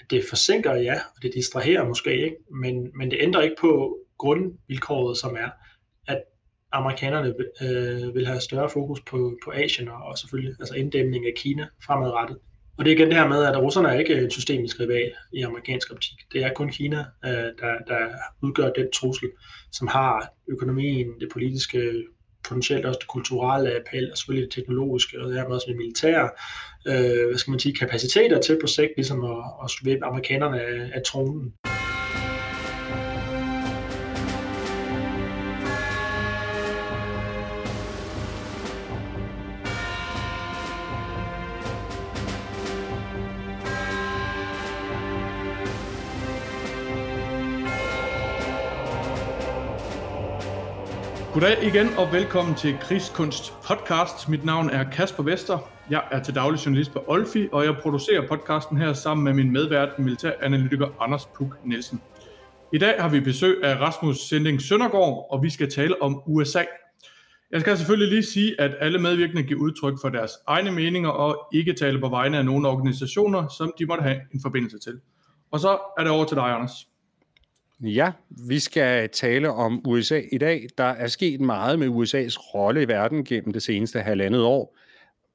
at det forsinker, ja, og det distraherer måske ikke, men, men det ændrer ikke på grundvilkåret, som er, at amerikanerne øh, vil have større fokus på, på Asien og selvfølgelig altså inddæmning af Kina fremadrettet. Og det er igen det her med, at russerne er ikke en systemisk rival i amerikansk optik. Det er kun Kina, øh, der, der udgør den trussel, som har økonomien, det politiske, potentielt også det kulturelle appel, og selvfølgelig det teknologiske, og dermed også det militære, øh, hvad skal man sige, kapaciteter til på sigt, ligesom at, at svæbe amerikanerne af, af tronen. Goddag igen og velkommen til Krigskunst podcast. Mit navn er Kasper Vester. Jeg er til daglig journalist på Olfi, og jeg producerer podcasten her sammen med min medvært, militæranalytiker Anders Puk Nielsen. I dag har vi besøg af Rasmus Sending Søndergaard, og vi skal tale om USA. Jeg skal selvfølgelig lige sige, at alle medvirkende giver udtryk for deres egne meninger og ikke tale på vegne af nogle organisationer, som de måtte have en forbindelse til. Og så er det over til dig, Anders. Ja, vi skal tale om USA i dag. Der er sket meget med USA's rolle i verden gennem det seneste halvandet år.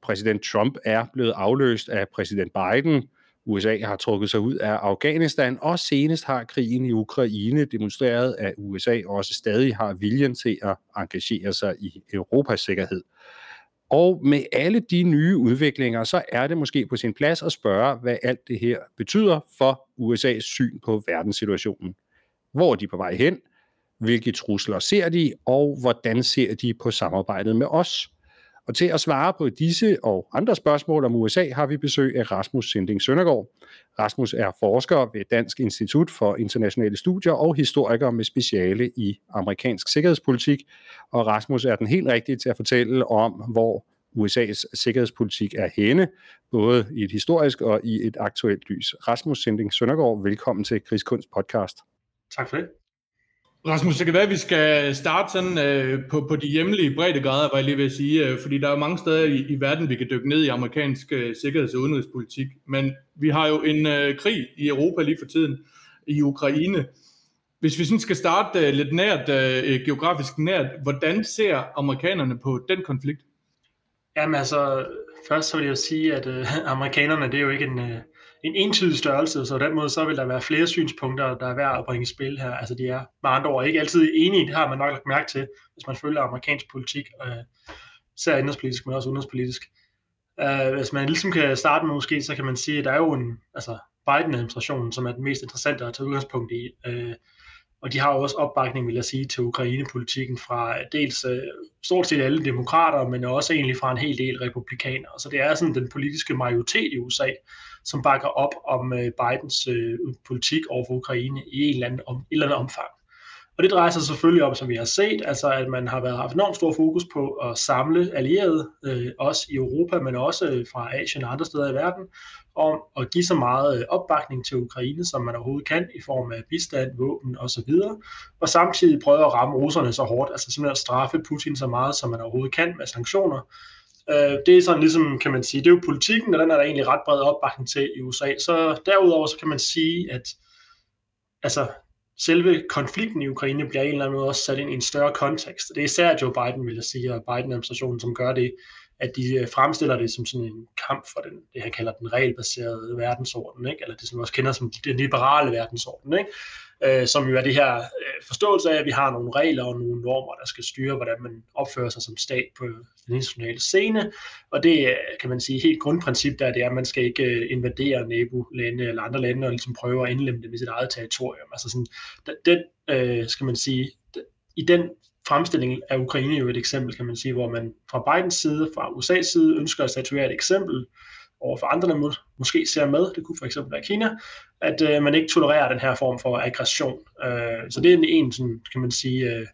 Præsident Trump er blevet afløst af præsident Biden. USA har trukket sig ud af Afghanistan, og senest har krigen i Ukraine demonstreret, at USA også stadig har viljen til at engagere sig i Europas sikkerhed. Og med alle de nye udviklinger, så er det måske på sin plads at spørge, hvad alt det her betyder for USA's syn på verdenssituationen. Hvor er de på vej hen? Hvilke trusler ser de? Og hvordan ser de på samarbejdet med os? Og til at svare på disse og andre spørgsmål om USA har vi besøg af Rasmus Sinding Søndergaard. Rasmus er forsker ved Dansk Institut for Internationale Studier og historiker med speciale i amerikansk sikkerhedspolitik. Og Rasmus er den helt rigtige til at fortælle om, hvor USA's sikkerhedspolitik er henne, både i et historisk og i et aktuelt lys. Rasmus Sinding Søndergaard, velkommen til Krigskunst podcast. Tak for det. Rasmus, det kan være, at vi skal starte sådan øh, på, på de hjemlige breddegrader, var jeg lige vil sige, øh, fordi der er mange steder i, i verden, vi kan dykke ned i amerikansk øh, sikkerheds- og udenrigspolitik, men vi har jo en øh, krig i Europa lige for tiden, i Ukraine. Hvis vi sådan skal starte øh, lidt nært, øh, geografisk nært, hvordan ser amerikanerne på den konflikt? Jamen altså, først så vil jeg sige, at øh, amerikanerne, det er jo ikke en... Øh en entydig størrelse, så på den måde så vil der være flere synspunkter, der er værd at bringe i spil her. Altså de er med andre ord ikke altid enige, det har man nok lagt mærke til, hvis man følger amerikansk politik, øh, især indrigspolitisk, men også udenrigspolitisk. Øh, hvis man ligesom kan starte med måske, så kan man sige, at der er jo en, altså Biden-administrationen, som er den mest interessante at tage udgangspunkt i. Øh, og de har jo også opbakning, vil jeg sige, til Ukraine-politikken fra øh, dels øh, stort set alle demokrater, men også egentlig fra en hel del republikanere. Så det er sådan den politiske majoritet i USA, som bakker op om øh, Bidens politik over for Ukraine i en eller anden, om, et eller andet omfang. Og det drejer sig selvfølgelig om, som vi har set, altså at man har været haft enormt stor fokus på at samle allierede, øh, også i Europa, men også øh, fra Asien og andre steder i verden, om at give så meget øh, opbakning til Ukraine, som man overhovedet kan, i form af bistand, våben osv., og samtidig prøve at ramme russerne så hårdt, altså simpelthen at straffe Putin så meget, som man overhovedet kan med sanktioner, Øh, det er sådan ligesom, kan man sige, det er jo politikken, og den er der egentlig ret bred opbakning til i USA. Så derudover så kan man sige, at altså, selve konflikten i Ukraine bliver en eller anden måde også sat ind i en større kontekst. Det er især Joe Biden, vil jeg sige, og Biden-administrationen, som gør det, at de øh, fremstiller det som sådan en kamp for den, det han kalder den regelbaserede verdensorden, ikke? eller det som vi også kender som den liberale verdensorden. Ikke? Øh, som jo er det her øh, forståelse af, at vi har nogle regler og nogle normer, der skal styre, hvordan man opfører sig som stat på den internationale scene. Og det øh, kan man sige helt grundprincip der, det er, at man skal ikke øh, invadere nabolande eller andre lande og ligesom prøve at indlemme dem i sit eget territorium. Altså sådan, den, øh, skal man sige, i den fremstilling af Ukraine jo et eksempel, kan man sige, hvor man fra Bidens side, fra USA's side, ønsker at statuere et eksempel over for andre, der måske ser med, det kunne for eksempel være Kina, at øh, man ikke tolererer den her form for aggression. Øh, så det er en, en sådan, kan man sige, øh,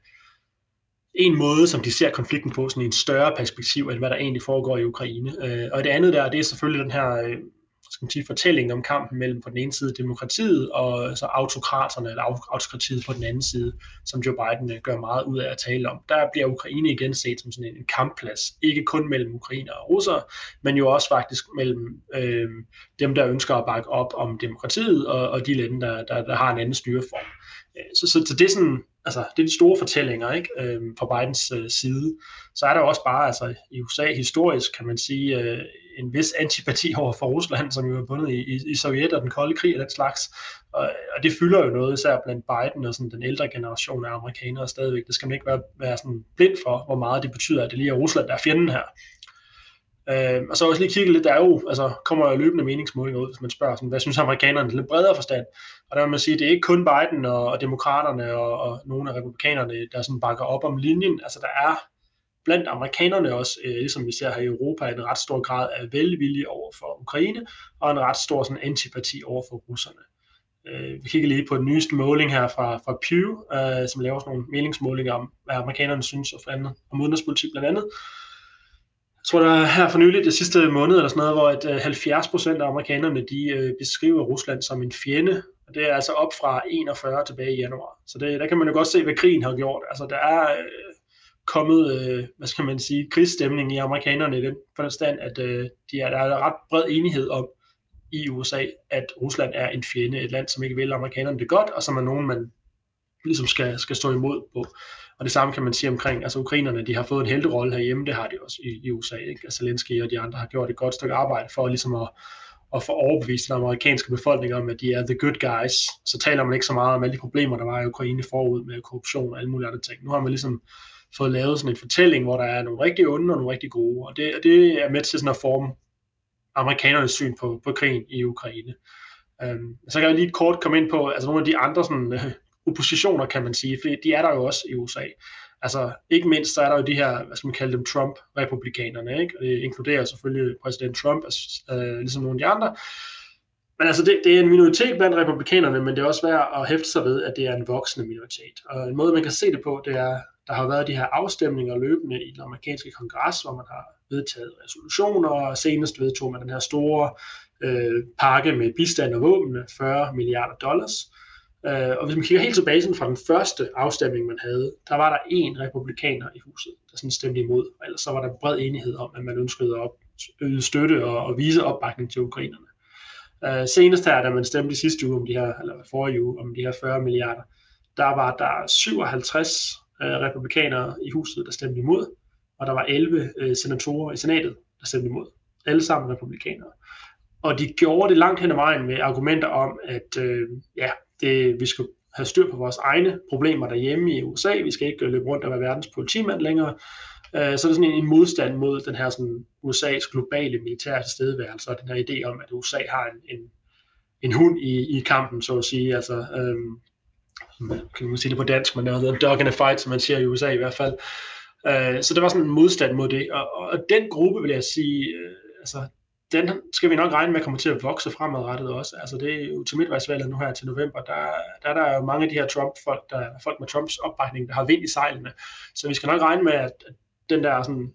en måde, som de ser konflikten på, sådan en større perspektiv, end hvad der egentlig foregår i Ukraine. Øh, og det andet der, det er selvfølgelig den her, øh, skal man sige, fortælling om kampen mellem på den ene side demokratiet og så autokraterne eller autokratiet på den anden side, som Joe Biden øh, gør meget ud af at tale om. Der bliver Ukraine igen set som sådan en kampplads, ikke kun mellem ukrainer og russere, men jo også faktisk mellem øh, dem, der ønsker at bakke op om demokratiet og, og de lande, der, der, der har en anden styreform. Øh, så, så, så det er sådan, altså, det er de store fortællinger ikke, øh, fra Bidens øh, side. Så er der også bare altså, i USA historisk, kan man sige, øh, en vis antipati over for Rusland, som jo er bundet i, i, i Sovjet og den kolde krig og den slags. Og, og det fylder jo noget, især blandt Biden og sådan den ældre generation af amerikanere stadigvæk. Det skal man ikke være, være sådan blind for, hvor meget det betyder, at det lige er Rusland, der er fjenden her. Øh, og så også lige kigge lidt, der er jo, altså kommer jo løbende meningsmålinger ud, hvis man spørger, sådan, hvad synes amerikanerne lidt bredere forstand. Og der vil man sige, det er ikke kun Biden og, og demokraterne og, og nogle af republikanerne, der sådan bakker op om linjen. Altså der er blandt amerikanerne også, øh, ligesom vi ser her i Europa, en ret stor grad af velvilje over for Ukraine, og en ret stor sådan, antipati over for russerne. Øh, vi kigger lige på den nyeste måling her fra, fra Pew, øh, som laver sådan nogle meningsmålinger om, hvad amerikanerne synes og andet, om udenrigspolitik blandt andet. Jeg tror, der er her for nylig, det sidste måned eller sådan noget, hvor at 70 øh, procent af amerikanerne, de øh, beskriver Rusland som en fjende, og det er altså op fra 41 tilbage i januar. Så det, der kan man jo godt se, hvad krigen har gjort. Altså, der er øh, kommet, øh, hvad skal man sige, krigsstemning i amerikanerne i den forstand, at øh, de er, der er ret bred enighed om i USA, at Rusland er en fjende, et land, som ikke vil amerikanerne det godt, og som er nogen, man ligesom skal, skal stå imod på. Og det samme kan man sige omkring, altså ukrainerne, de har fået en helterolle herhjemme, det har de også i, i USA. Ikke? Altså Zelensky og de andre har gjort et godt stykke arbejde for ligesom at, at få overbevist den amerikanske befolkning om, at de er the good guys. Så taler man ikke så meget om alle de problemer, der var i Ukraine forud med korruption og alle mulige andre ting. Nu har man ligesom fået lavet sådan en fortælling, hvor der er nogle rigtig onde og nogle rigtig gode, og det, og det er med til sådan at forme amerikanernes syn på, på krigen i Ukraine. Øhm, så kan jeg lige kort komme ind på altså nogle af de andre sådan, øh, oppositioner, kan man sige, for de er der jo også i USA. Altså ikke mindst, så er der jo de her, hvad skal man kalde dem, Trump-republikanerne, ikke? Og det inkluderer selvfølgelig præsident Trump, altså, øh, ligesom nogle af de andre. Men altså, det, det er en minoritet blandt republikanerne, men det er også værd at hæfte sig ved, at det er en voksende minoritet. Og en måde, man kan se det på, det er, der har været de her afstemninger løbende i den amerikanske kongres, hvor man har vedtaget resolutioner, og senest vedtog man den her store øh, pakke med bistand og våben, 40 milliarder dollars. Øh, og hvis man kigger helt tilbage sådan fra den første afstemning, man havde, der var der én republikaner i huset, der sådan stemte imod, og ellers så var der bred enighed om, at man ønskede at yde støtte og, og vise opbakning til ukrainerne. Øh, senest her, da man stemte i sidste uge om de her, eller forrige uge om de her 40 milliarder, der var der 57 øh, republikanere i huset, der stemte imod, og der var 11 øh, senatorer i senatet, der stemte imod. Alle sammen republikanere. Og de gjorde det langt hen ad vejen med argumenter om, at øh, ja, det, vi skal have styr på vores egne problemer derhjemme i USA. Vi skal ikke øh, løbe rundt og være verdens politimand længere. Øh, så er der sådan en, en modstand mod den her sådan, USA's globale militære tilstedeværelse, og den her idé om, at USA har en, en, en hund i, i kampen, så at sige. Altså, øh, Hmm, kan man sige det på dansk, men det hedder dog in a fight, som man siger i USA i hvert fald. Øh, så der var sådan en modstand mod det, og, og den gruppe, vil jeg sige, øh, altså, den skal vi nok regne med kommer til at vokse fremadrettet også. Altså det er jo til midtvejsvalget nu her til november, der, der, der er jo mange af de her Trump-folk, der, folk med Trumps opbakning, der har vind i sejlene. Så vi skal nok regne med, at den der sådan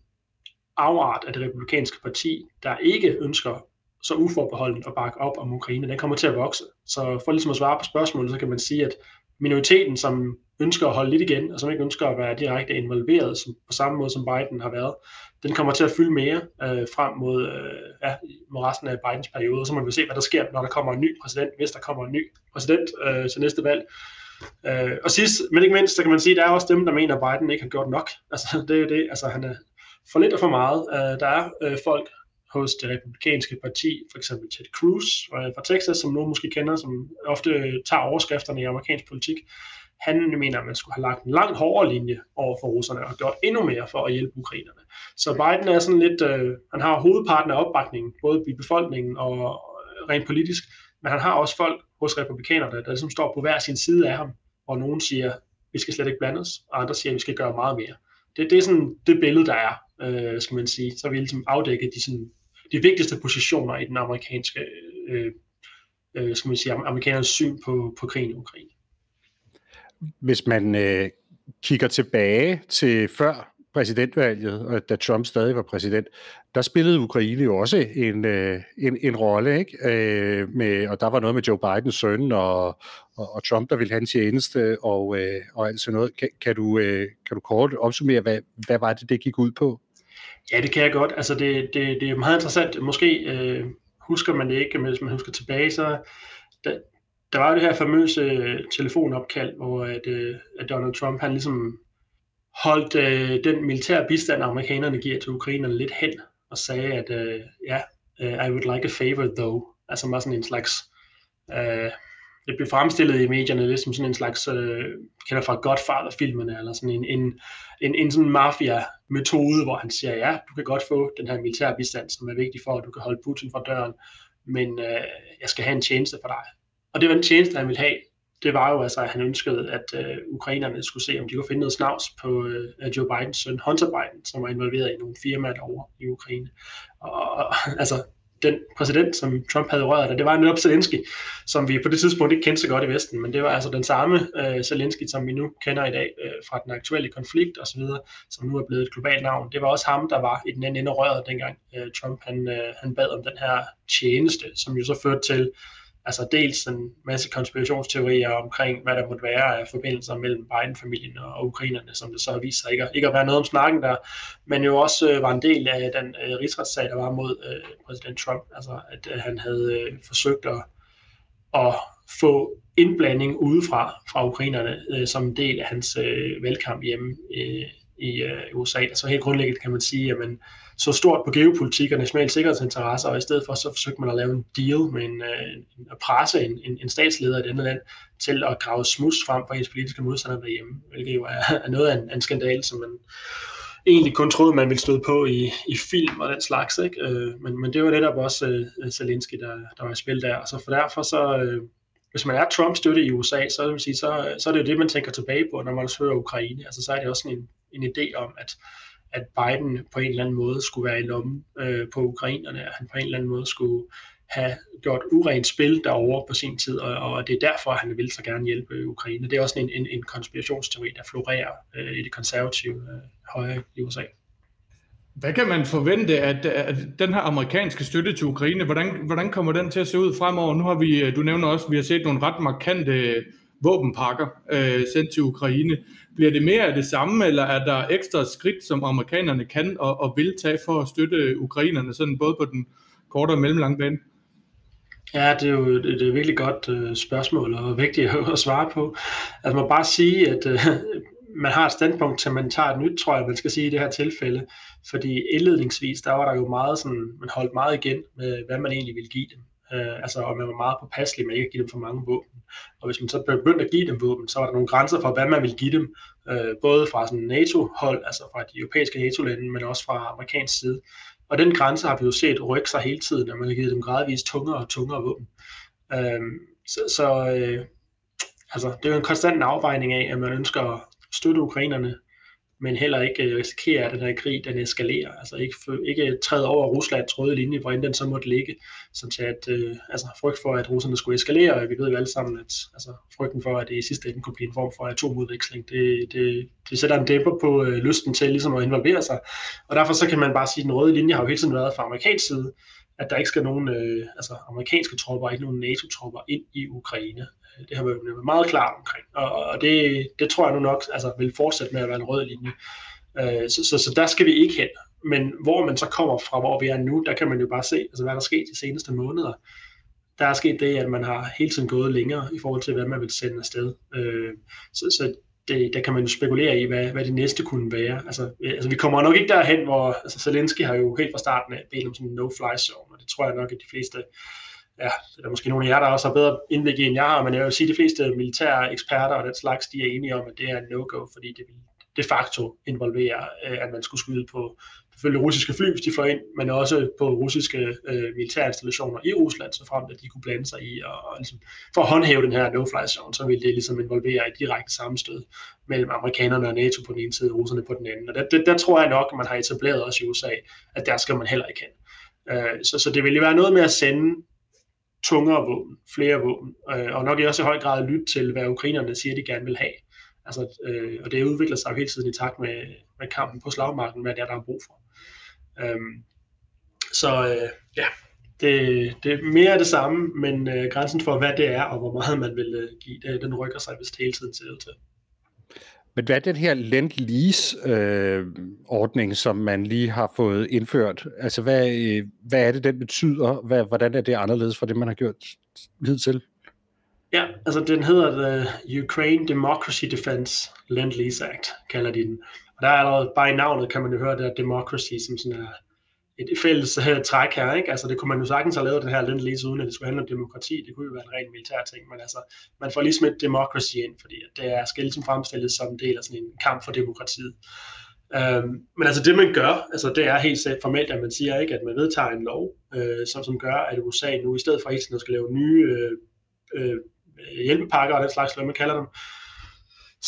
afart af det republikanske parti, der ikke ønsker så uforbeholden at bakke op om Ukraine, den kommer til at vokse. Så for ligesom at svare på spørgsmålet, så kan man sige, at minoriteten, som ønsker at holde lidt igen, og som ikke ønsker at være direkte involveret som, på samme måde, som Biden har været, den kommer til at fylde mere øh, frem mod, øh, ja, mod resten af Bidens periode. Så må vi se, hvad der sker, når der kommer en ny præsident, hvis der kommer en ny præsident øh, til næste valg. Øh, og sidst, men ikke mindst, så kan man sige, at der er også dem, der mener, at Biden ikke har gjort nok. Altså, det er det. Altså, han er for lidt og for meget. Øh, der er øh, folk, hos det republikanske parti, for eksempel Ted Cruz fra Texas, som nogen måske kender, som ofte tager overskrifterne i amerikansk politik. Han mener, at man skulle have lagt en langt hårdere linje over for russerne og gjort endnu mere for at hjælpe ukrainerne. Så Biden er sådan lidt, øh, han har hovedparten af opbakningen, både i befolkningen og rent politisk, men han har også folk hos republikanerne, der ligesom står på hver sin side af ham, og nogen siger, vi skal slet ikke blandes, og andre siger, at vi skal gøre meget mere. Det, det er sådan det billede, der er, øh, skal man sige. Så vi ligesom afdækket de sådan de vigtigste positioner i den amerikanske, øh, øh, skal man sige, amerikanernes syn på, på krigen i Ukraine. Hvis man øh, kigger tilbage til før præsidentvalget, da Trump stadig var præsident, der spillede Ukraine jo også en, øh, en, en rolle, ikke? Øh, med, og der var noget med Joe Bidens søn og, og, og Trump, der ville have en tjeneste og, øh, og alt sådan noget. Kan, kan, du, øh, kan du kort opsummere, hvad, hvad var det, det gik ud på? Ja, det kan jeg godt. Altså, det, det, det er meget interessant. Måske øh, husker man det ikke, men hvis man husker tilbage, så der, der var jo det her famøse øh, telefonopkald, hvor at, øh, at Donald Trump, han ligesom holdt øh, den militære bistand, amerikanerne giver til ukrainerne lidt hen, og sagde, at øh, ja, yeah, I would like a favor though. Altså meget sådan en slags, øh, det blev fremstillet i medierne lidt som sådan en slags, øh, kender fra Godfather-filmene, eller sådan en, en, en, en sådan mafia-metode, hvor han siger, ja, du kan godt få den her militærbistand, som er vigtig for, at du kan holde Putin fra døren, men øh, jeg skal have en tjeneste for dig. Og det var den tjeneste, han ville have, det var jo altså, at han ønskede, at øh, ukrainerne skulle se, om de kunne finde noget snavs på øh, Joe Bidens søn, Hunter Biden, som var involveret i nogle firmaer derovre i Ukraine. Og, og altså, den præsident, som Trump havde rørt og det var netop Zelensky, som vi på det tidspunkt ikke kendte så godt i Vesten, men det var altså den samme øh, Zelensky, som vi nu kender i dag øh, fra den aktuelle konflikt osv., som nu er blevet et globalt navn. Det var også ham, der var i den anden ende af røret, dengang øh, Trump han, øh, han bad om den her tjeneste, som jo så førte til altså dels en masse konspirationsteorier omkring, hvad der måtte være af forbindelser mellem Biden-familien og ukrainerne, som det så har vist sig ikke, ikke at være noget om snakken der, men jo også øh, var en del af den øh, rigsretssag, der var mod øh, præsident Trump, altså at øh, han havde øh, forsøgt at, at få indblanding udefra fra ukrainerne øh, som en del af hans øh, valgkamp hjemme øh, i øh, USA. Så helt grundlæggende kan man sige, at man så stort på geopolitik og national sikkerhedsinteresser, og i stedet for så forsøgte man at lave en deal med en, øh, en at presse en, en, en statsleder i et andet land til at grave smus frem for ens politiske modstandere derhjemme, hvilket jo er, er noget af en, en skandal, som man egentlig kun troede, man ville støde på i, i film og den slags. Ikke? Øh, men, men det var netop også øh, Zelensky, der, der var i spil der. Så for derfor så, Øh, hvis man er Trump støtte i USA, så, vil sige, så, så er det jo det, man tænker tilbage på, når man også hører Ukraine. Altså, så er det også en, en idé om, at, at Biden på en eller anden måde skulle være i lommen øh, på ukrainerne, at han på en eller anden måde skulle have gjort urent spil derovre på sin tid, og, og det er derfor, at han vil så gerne hjælpe Ukraine. Det er også en, en, en konspirationsteori, der florerer øh, i det konservative øh, højre i USA. Hvad kan man forvente, at, at den her amerikanske støtte til Ukraine, hvordan, hvordan kommer den til at se ud fremover? Nu har vi, øh, du nævner også, at vi har set nogle ret markante våbenpakker øh, sendt til Ukraine. Bliver det mere af det samme, eller er der ekstra skridt, som amerikanerne kan og, og vil tage for at støtte ukrainerne, sådan både på den korte og mellemlange bane? Ja, det er jo et, et virkelig godt øh, spørgsmål og vigtigt at svare på. Altså man bare sige, at øh, man har et standpunkt til, man tager et nyt, tror jeg, man skal sige i det her tilfælde. Fordi indledningsvis, der var der jo meget sådan, man holdt meget igen med, hvad man egentlig ville give dem. Øh, altså, og man var meget påpasselig med ikke at give dem for mange våben. Og hvis man så begyndte at give dem våben, så var der nogle grænser for, hvad man ville give dem, øh, både fra sådan NATO-hold, altså fra de europæiske NATO-lande, men også fra amerikansk side. Og den grænse har vi jo set rykke sig hele tiden, når man har givet dem gradvist tungere og tungere våben. Øh, så så øh, altså, det er jo en konstant afvejning af, at man ønsker at støtte ukrainerne men heller ikke øh, risikere, at den her krig den eskalerer. Altså ikke, ikke træde over Ruslands røde linje, hvor den så måtte ligge. Sådan til at, øh, altså frygt for, at russerne skulle eskalere, og vi ved jo alle sammen, at altså, frygten for, at det i sidste ende kunne blive en form for atomudveksling, det, det, det sætter en dæmper på øh, lysten til ligesom at involvere sig. Og derfor så kan man bare sige, at den røde linje har jo hele tiden været fra amerikansk side, at der ikke skal nogen øh, altså amerikanske tropper, ikke nogen NATO-tropper ind i Ukraine. Øh, det har man været meget klar omkring, og, og det, det tror jeg nu nok altså, vil fortsætte med at være en rød linje. Øh, så, så, så der skal vi ikke hen. Men hvor man så kommer fra, hvor vi er nu, der kan man jo bare se, altså, hvad der er sket de seneste måneder. Der er sket det, at man har hele tiden gået længere i forhold til, hvad man vil sende afsted. Øh, så, så det, der kan man jo spekulere i, hvad, hvad det næste kunne være. Altså, altså, vi kommer nok ikke derhen, hvor altså, Zelensky har jo helt fra starten af bedt om sådan en no-fly zone, og det tror jeg nok, at de fleste ja, der er måske nogle af jer, der også har bedre indblik i, end jeg har, men jeg vil sige, at de fleste militære eksperter og den slags, de er enige om, at det er en no-go, fordi det vil de facto involvere, øh, at man skulle skyde på selvfølgelig russiske fly, hvis de fløj ind, men også på russiske øh, militære installationer i Rusland, så frem at de kunne blande sig i, og, og ligesom, for at håndhæve den her no-fly zone, så ville det ligesom involvere et direkte sammenstød mellem amerikanerne og NATO på den ene side, og russerne på den anden. Og der, der, der tror jeg nok, at man har etableret også i USA, at der skal man heller ikke hen. Øh, så, så det ville være noget med at sende tungere våben, flere våben, øh, og nok også i høj grad lytte til, hvad ukrainerne siger, de gerne vil have. Altså, øh, og det udvikler sig jo hele tiden i takt med, med kampen på slagmarken, hvad det er, der er brug for. Øhm, så øh, ja, det, det er mere af det samme, men øh, grænsen for, hvad det er, og hvor meget man vil øh, give, det, den rykker sig vist hele tiden til. til. Men hvad er den her Lend-Lease-ordning, øh, som man lige har fået indført? Altså, hvad, øh, hvad er det, den betyder? Hvad, hvordan er det anderledes fra det, man har gjort hidtil? Ja, altså den hedder The Ukraine Democracy Defense Lend-Lease Act, kalder de den. Og der er allerede, bare i navnet kan man jo høre, der democracy som sådan er et fælles uh, træk her, ikke? Altså det kunne man jo sagtens have lavet den her lend lige uden at det skulle handle om demokrati. Det kunne jo være en ren militær ting, men altså man får ligesom et democracy ind, fordi det er skal ligesom fremstillet som en del af sådan en kamp for demokratiet. Øhm, men altså det man gør, altså det er helt formelt, at man siger ikke, at man vedtager en lov, øh, som, som gør, at USA nu i stedet for at skal lave nye øh, øh, hjælpepakker og den slags, hvad man kalder dem,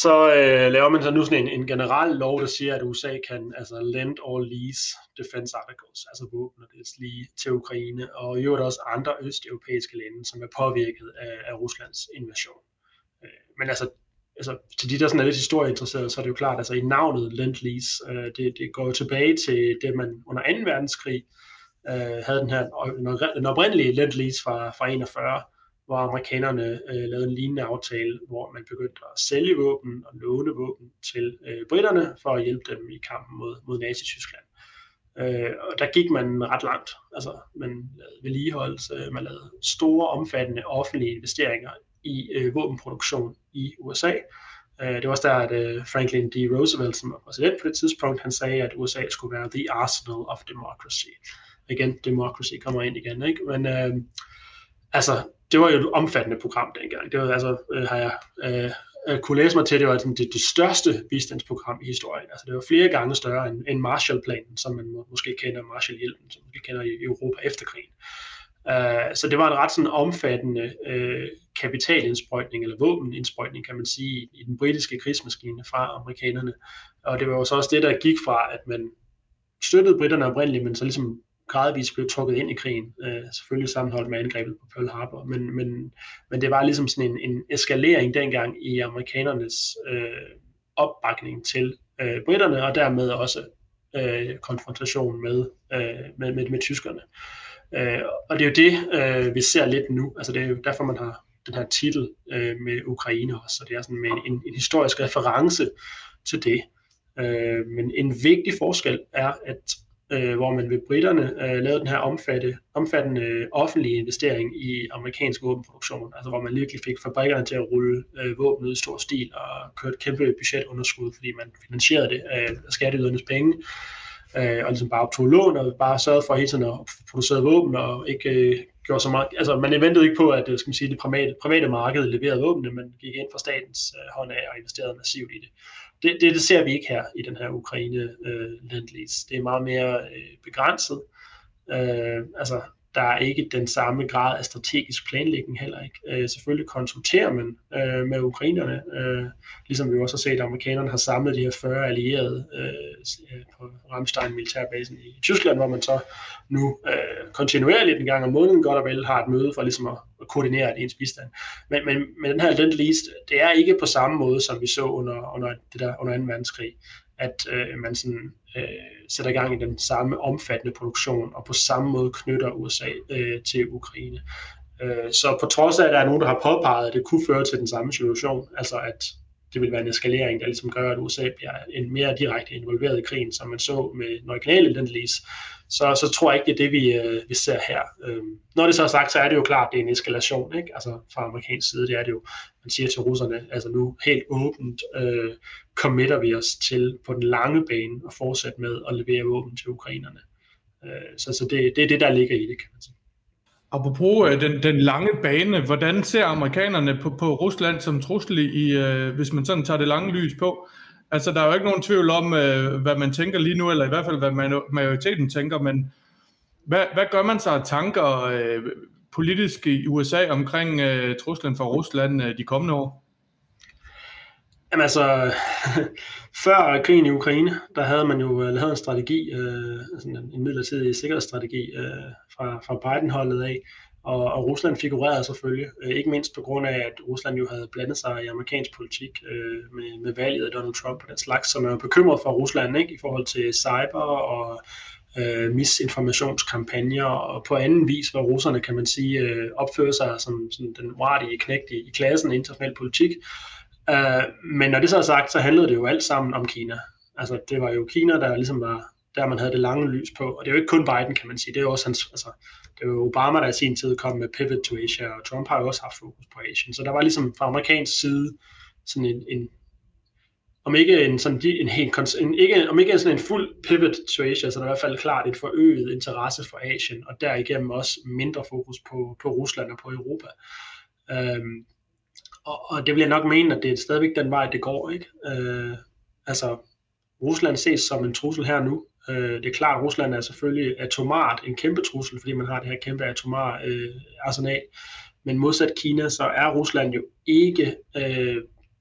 så øh, laver man så nu sådan en, en generel lov, der siger, at USA kan altså lend or lease defense articles, altså våben og det lige til Ukraine, og i øvrigt også andre østeuropæiske lande, som er påvirket af, af Ruslands invasion. Øh, men altså, altså, til de, der sådan er lidt historieinteresserede, så er det jo klart, altså i navnet Lend-Lease, øh, det, det går jo tilbage til det, man under 2. verdenskrig øh, havde den her, den oprindelige Lend-Lease fra, fra 41, hvor amerikanerne øh, lavede en lignende aftale, hvor man begyndte at sælge våben og låne våben til øh, britterne for at hjælpe dem i kampen mod, mod Nazi-Tyskland. Øh, og der gik man ret langt. Altså, man lavede vedligeholdelse, man lavede store, omfattende offentlige investeringer i øh, våbenproduktion i USA. Øh, det var også der, at øh, Franklin D. Roosevelt, som var præsident på det tidspunkt, han sagde, at USA skulle være the arsenal of democracy. Igen, democracy kommer ind igen, ikke? Men øh, altså, det var jo et omfattende program dengang. Det var altså, øh, har jeg øh, øh kunne læse mig til, det var det, det største bistandsprogram i historien. Altså, det var flere gange større end, end Marshallplanen, som man må, måske kender Marshallhjælpen, som vi kender i Europa efter krigen. Uh, så det var en ret sådan omfattende uh, kapitalindsprøjtning, eller våbenindsprøjtning, kan man sige, i, i den britiske krigsmaskine fra amerikanerne. Og det var jo så også det, der gik fra, at man støttede britterne oprindeligt, men så ligesom gradvist blev trukket ind i krigen, øh, selvfølgelig sammenholdt med angrebet på Pearl Harbor, men, men, men det var ligesom sådan en, en eskalering dengang i amerikanernes øh, opbakning til øh, britterne, og dermed også øh, konfrontation med, øh, med, med, med tyskerne. Øh, og det er jo det, øh, vi ser lidt nu, altså det er jo derfor, man har den her titel øh, med Ukraine også, så det er sådan med en, en historisk reference til det. Øh, men en vigtig forskel er, at øh, hvor man ved britterne øh, lavede den her omfatte, omfattende øh, offentlige investering i amerikansk våbenproduktion, altså hvor man virkelig fik fabrikkerne til at rulle øh, våben ud i stor stil og kørte kæmpe budgetunderskud, fordi man finansierede det øh, af skatteydernes penge, øh, og ligesom bare optog lån og bare sørgede for hele tiden at producere våben og ikke øh, gjorde så meget, altså man ventede ikke på, at øh, skal man sige, det private, private marked leverede våbnene, men gik ind fra statens øh, hånd af og investerede massivt i det det, det, det ser vi ikke her i den her Ukraine øh, landlease. Det er meget mere øh, begrænset. Øh, altså, der er ikke den samme grad af strategisk planlægning heller ikke. Øh, selvfølgelig konsulterer man øh, med ukrainerne, øh, ligesom vi også har set, at amerikanerne har samlet de her 40 allierede øh, på Ramstein militærbasen i Tyskland, hvor man så nu øh, kontinuerligt en gang om måneden godt og vel har et møde for ligesom at, at koordinere ens bistand. Men, men, men den her lend lease, det er ikke på samme måde, som vi så under, under det der under 2. verdenskrig, at øh, man sådan øh, sætter i gang i den samme omfattende produktion, og på samme måde knytter USA øh, til Ukraine. Øh, så på trods af, at der er nogen, der har påpeget, at det kunne føre til den samme situation, altså at det vil være en eskalering, der ligesom gør, at USA bliver en mere direkte involveret i krigen, som man så med den originale lease, så, så tror jeg ikke, det er det, vi, øh, vi ser her. Øhm, når det så er sagt, så er det jo klart, det er en eskalation, ikke? altså fra amerikansk side, det er det jo, man siger til russerne, altså nu helt åbent, øh, committer vi os til på den lange bane at fortsætte med at levere våben til ukrainerne. Øh, så så det, det er det, der ligger i det, kan man sige. Apropos øh, den, den lange bane, hvordan ser amerikanerne på, på Rusland som trussel i, øh, hvis man sådan tager det lange lys på? Altså, der er jo ikke nogen tvivl om, øh, hvad man tænker lige nu, eller i hvert fald, hvad man, majoriteten tænker, men hvad, hvad gør man sig af tanker øh, politisk i USA omkring øh, truslen fra Rusland øh, de kommende år? Jamen altså, før krigen i Ukraine, der havde man jo øh, lavet en strategi, øh, sådan en midlertidig sikkerhedsstrategi øh, fra, fra Biden-holdet af, og, og Rusland figurerede selvfølgelig, øh, ikke mindst på grund af, at Rusland jo havde blandet sig i amerikansk politik øh, med, med valget af Donald Trump og den slags, som er bekymret for Rusland ikke, i forhold til cyber og øh, misinformationskampagner, og på anden vis, hvor russerne, kan man sige, øh, opfører sig som, som den uartige knægt i, i klassen i international politik. Øh, men når det så er sagt, så handlede det jo alt sammen om Kina. Altså, det var jo Kina, der ligesom var der man havde det lange lys på. Og det er jo ikke kun Biden, kan man sige. Det er jo også hans, altså, det var jo Obama, der i sin tid kom med Pivot to Asia, og Trump har jo også haft fokus på Asien. Så der var ligesom fra amerikansk side sådan en, en om ikke en sådan en helt en, ikke, om ikke sådan en fuld pivot to Asia, så der er i hvert fald klart et forøget interesse for Asien, og derigennem også mindre fokus på, på Rusland og på Europa. Øhm, og, og det vil jeg nok mene, at det er stadigvæk den vej, det går. ikke. Øh, altså, Rusland ses som en trussel her nu, Øh, det er klart, at Rusland er selvfølgelig atomart en kæmpe trussel, fordi man har det her kæmpe atomar øh, arsenal. Men modsat Kina, så er Rusland jo ikke øh,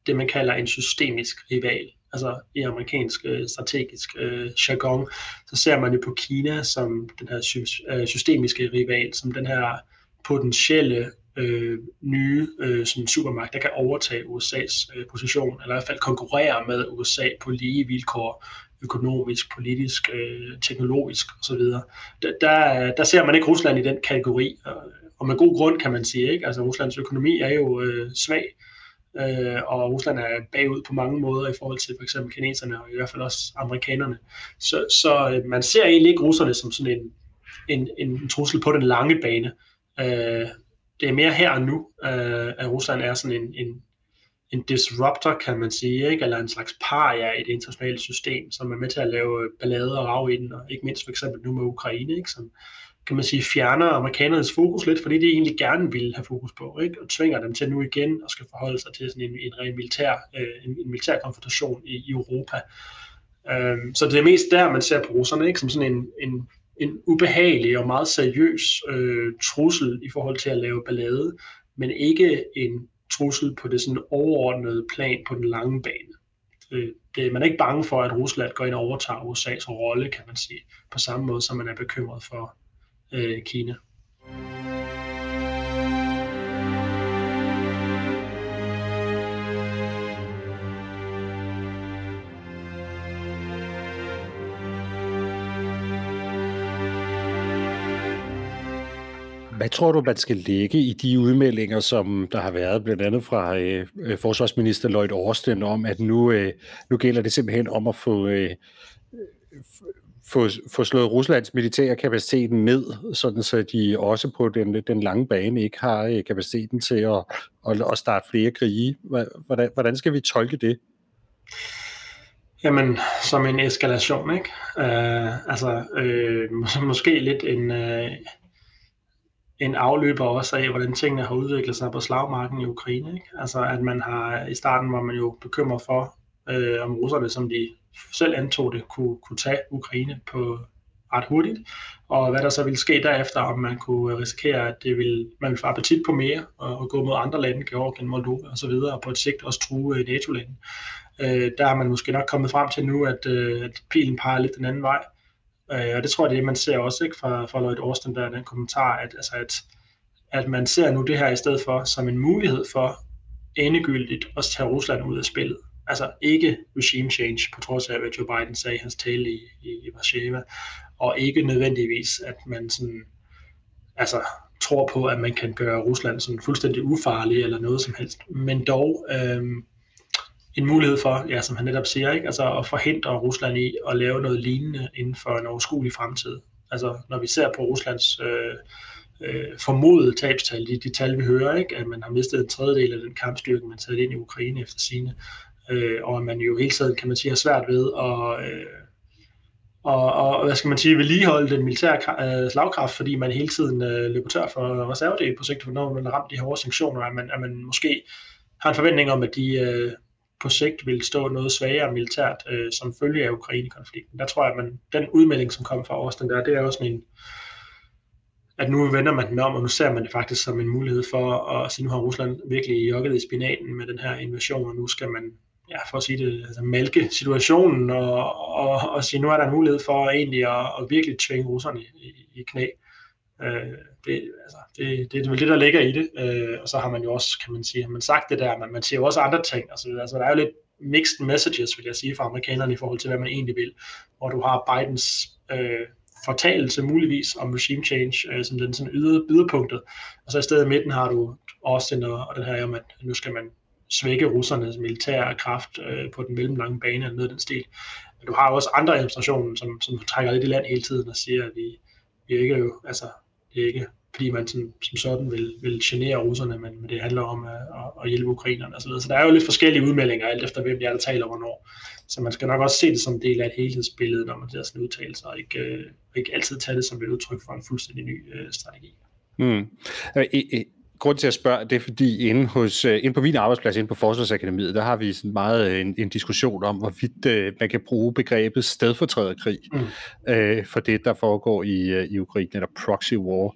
det, man kalder en systemisk rival. Altså i amerikansk øh, strategisk øh, jargon, så ser man jo på Kina som den her sy- øh, systemiske rival, som den her potentielle øh, nye øh, sådan supermagt, der kan overtage USA's øh, position, eller i hvert fald konkurrere med USA på lige vilkår økonomisk, politisk, øh, teknologisk osv. Der, der, der ser man ikke Rusland i den kategori, og, og med god grund kan man sige. Ikke? Altså Ruslands økonomi er jo øh, svag, øh, og Rusland er bagud på mange måder i forhold til for eksempel kineserne og i hvert fald også amerikanerne. Så, så øh, man ser egentlig ikke russerne som sådan en, en, en trussel på den lange bane. Øh, det er mere her og nu, øh, at Rusland er sådan en, en, en disruptor, kan man sige, ikke? eller en slags paria i det internationale system, som er med til at lave øh, ballade og rave i den, og ikke mindst for eksempel nu med Ukraine, ikke? som kan man sige, fjerner amerikanernes fokus lidt, fordi de egentlig gerne vil have fokus på, ikke? og tvinger dem til nu igen at skal forholde sig til sådan en, en ren militær, øh, en, en militær konfrontation i, i Europa. Øh, så det er mest der, man ser på russerne, ikke? som sådan en, en, en ubehagelig og meget seriøs øh, trussel i forhold til at lave ballade, men ikke en trussel på det sådan overordnede plan på den lange bane. Øh, det, man er ikke bange for, at Rusland går ind og overtager USA's rolle, kan man sige, på samme måde som man er bekymret for øh, Kina. Hvad tror du, man skal lægge i de udmeldinger, som der har været blandt andet fra øh, øh forsvarsminister Lloyd Austin om, at nu, øh, nu gælder det simpelthen om at få, øh, få, få slået Ruslands militære kapacitet ned, sådan så de også på den, den lange bane ikke har øh, kapaciteten til at, at, at starte flere krige. Hvordan, hvordan skal vi tolke det? Jamen, som en eskalation, ikke? Øh, altså, øh, måske lidt en... Øh en afløber også af, hvordan tingene har udviklet sig på slagmarken i Ukraine. Ikke? Altså at man har, i starten var man jo bekymret for, øh, om russerne, som de selv antog det, kunne, kunne tage Ukraine på ret hurtigt, og hvad der så ville ske derefter, om man kunne risikere, at det ville, man ville få appetit på mere, og, og gå mod andre lande, Georgien, Moldova osv., og på et sigt også true øh, NATO-lande. Øh, der er man måske nok kommet frem til nu, at, øh, at pilen peger lidt den anden vej, Øh, og det tror jeg, det er, man ser også ikke fra, fra Lloyd Austin, der den kommentar, at, altså at, at man ser nu det her i stedet for som en mulighed for endegyldigt at tage Rusland ud af spillet. Altså ikke regime change, på trods af, hvad Joe Biden sagde i hans tale i, i, i Warszawa, og ikke nødvendigvis, at man sådan, altså, tror på, at man kan gøre Rusland sådan fuldstændig ufarlig eller noget som helst, men dog øhm, en mulighed for, ja, som han netop siger, ikke? Altså at forhindre Rusland i at lave noget lignende inden for en overskuelig fremtid. Altså når vi ser på Ruslands øh, øh, formodede tabstal, de, de tal vi hører, ikke? at man har mistet en tredjedel af den kampstyrke, man satte ind i Ukraine efter sine, øh, og at man jo hele tiden, kan man sige, har svært ved at øh, og, og hvad skal man sige, vedligeholde den militære øh, slagkraft, fordi man hele tiden øh, løber tør for reservedel på sigt, når man har ramt de her hårde sanktioner, at man, at man måske har en forventning om, at de, øh, på sigt vil stå noget svagere militært øh, som følge af Ukraine-konflikten. Der tror jeg, at man, den udmelding, som kom fra Austin der, det er også en, at nu vender man den om, og nu ser man det faktisk som en mulighed for at sige, nu har Rusland virkelig jogget i spinaten med den her invasion, og nu skal man, ja, for at sige det, altså malke situationen, og, og, og sige, nu er der en mulighed for egentlig at, at virkelig tvinge russerne i, i knæ. Øh, det, altså, det, det, det er vel det, der ligger i det, øh, og så har man jo også, kan man sige, har man sagt det der, men man siger jo også andre ting, altså, altså der er jo lidt mixed messages, vil jeg sige, fra amerikanerne i forhold til, hvad man egentlig vil, hvor du har Bidens øh, fortalelse muligvis om regime change, øh, som den sådan yder, yderpunktet, og så i stedet i midten har du Austin og, og det her om, at nu skal man svække russernes militære kraft øh, på den mellemlange bane eller noget af den stil. Men du har også andre administrationer, som, som trækker lidt i land hele tiden og siger, at vi, vi ikke jo, altså, ikke fordi man som, som sådan vil, vil genere russerne, men, men det handler om at, at, at hjælpe ukrainerne osv. Så der er jo lidt forskellige udmeldinger, alt efter hvem det er, der taler hvornår. Så man skal nok også se det som en del af et helhedsbillede, når man ser sådan udtalelser, og ikke, øh, ikke altid tage det som et udtryk for en fuldstændig ny øh, strategi. Mm øh, grund til at spørge, det er fordi inde, hos, øh, inde på min arbejdsplads, inde på Forsvarsakademiet, der har vi sådan meget øh, en, en diskussion om, hvorvidt øh, man kan bruge begrebet stedfortræderkrig mm. øh, for det, der foregår i, øh, i Ukraine, eller proxy war.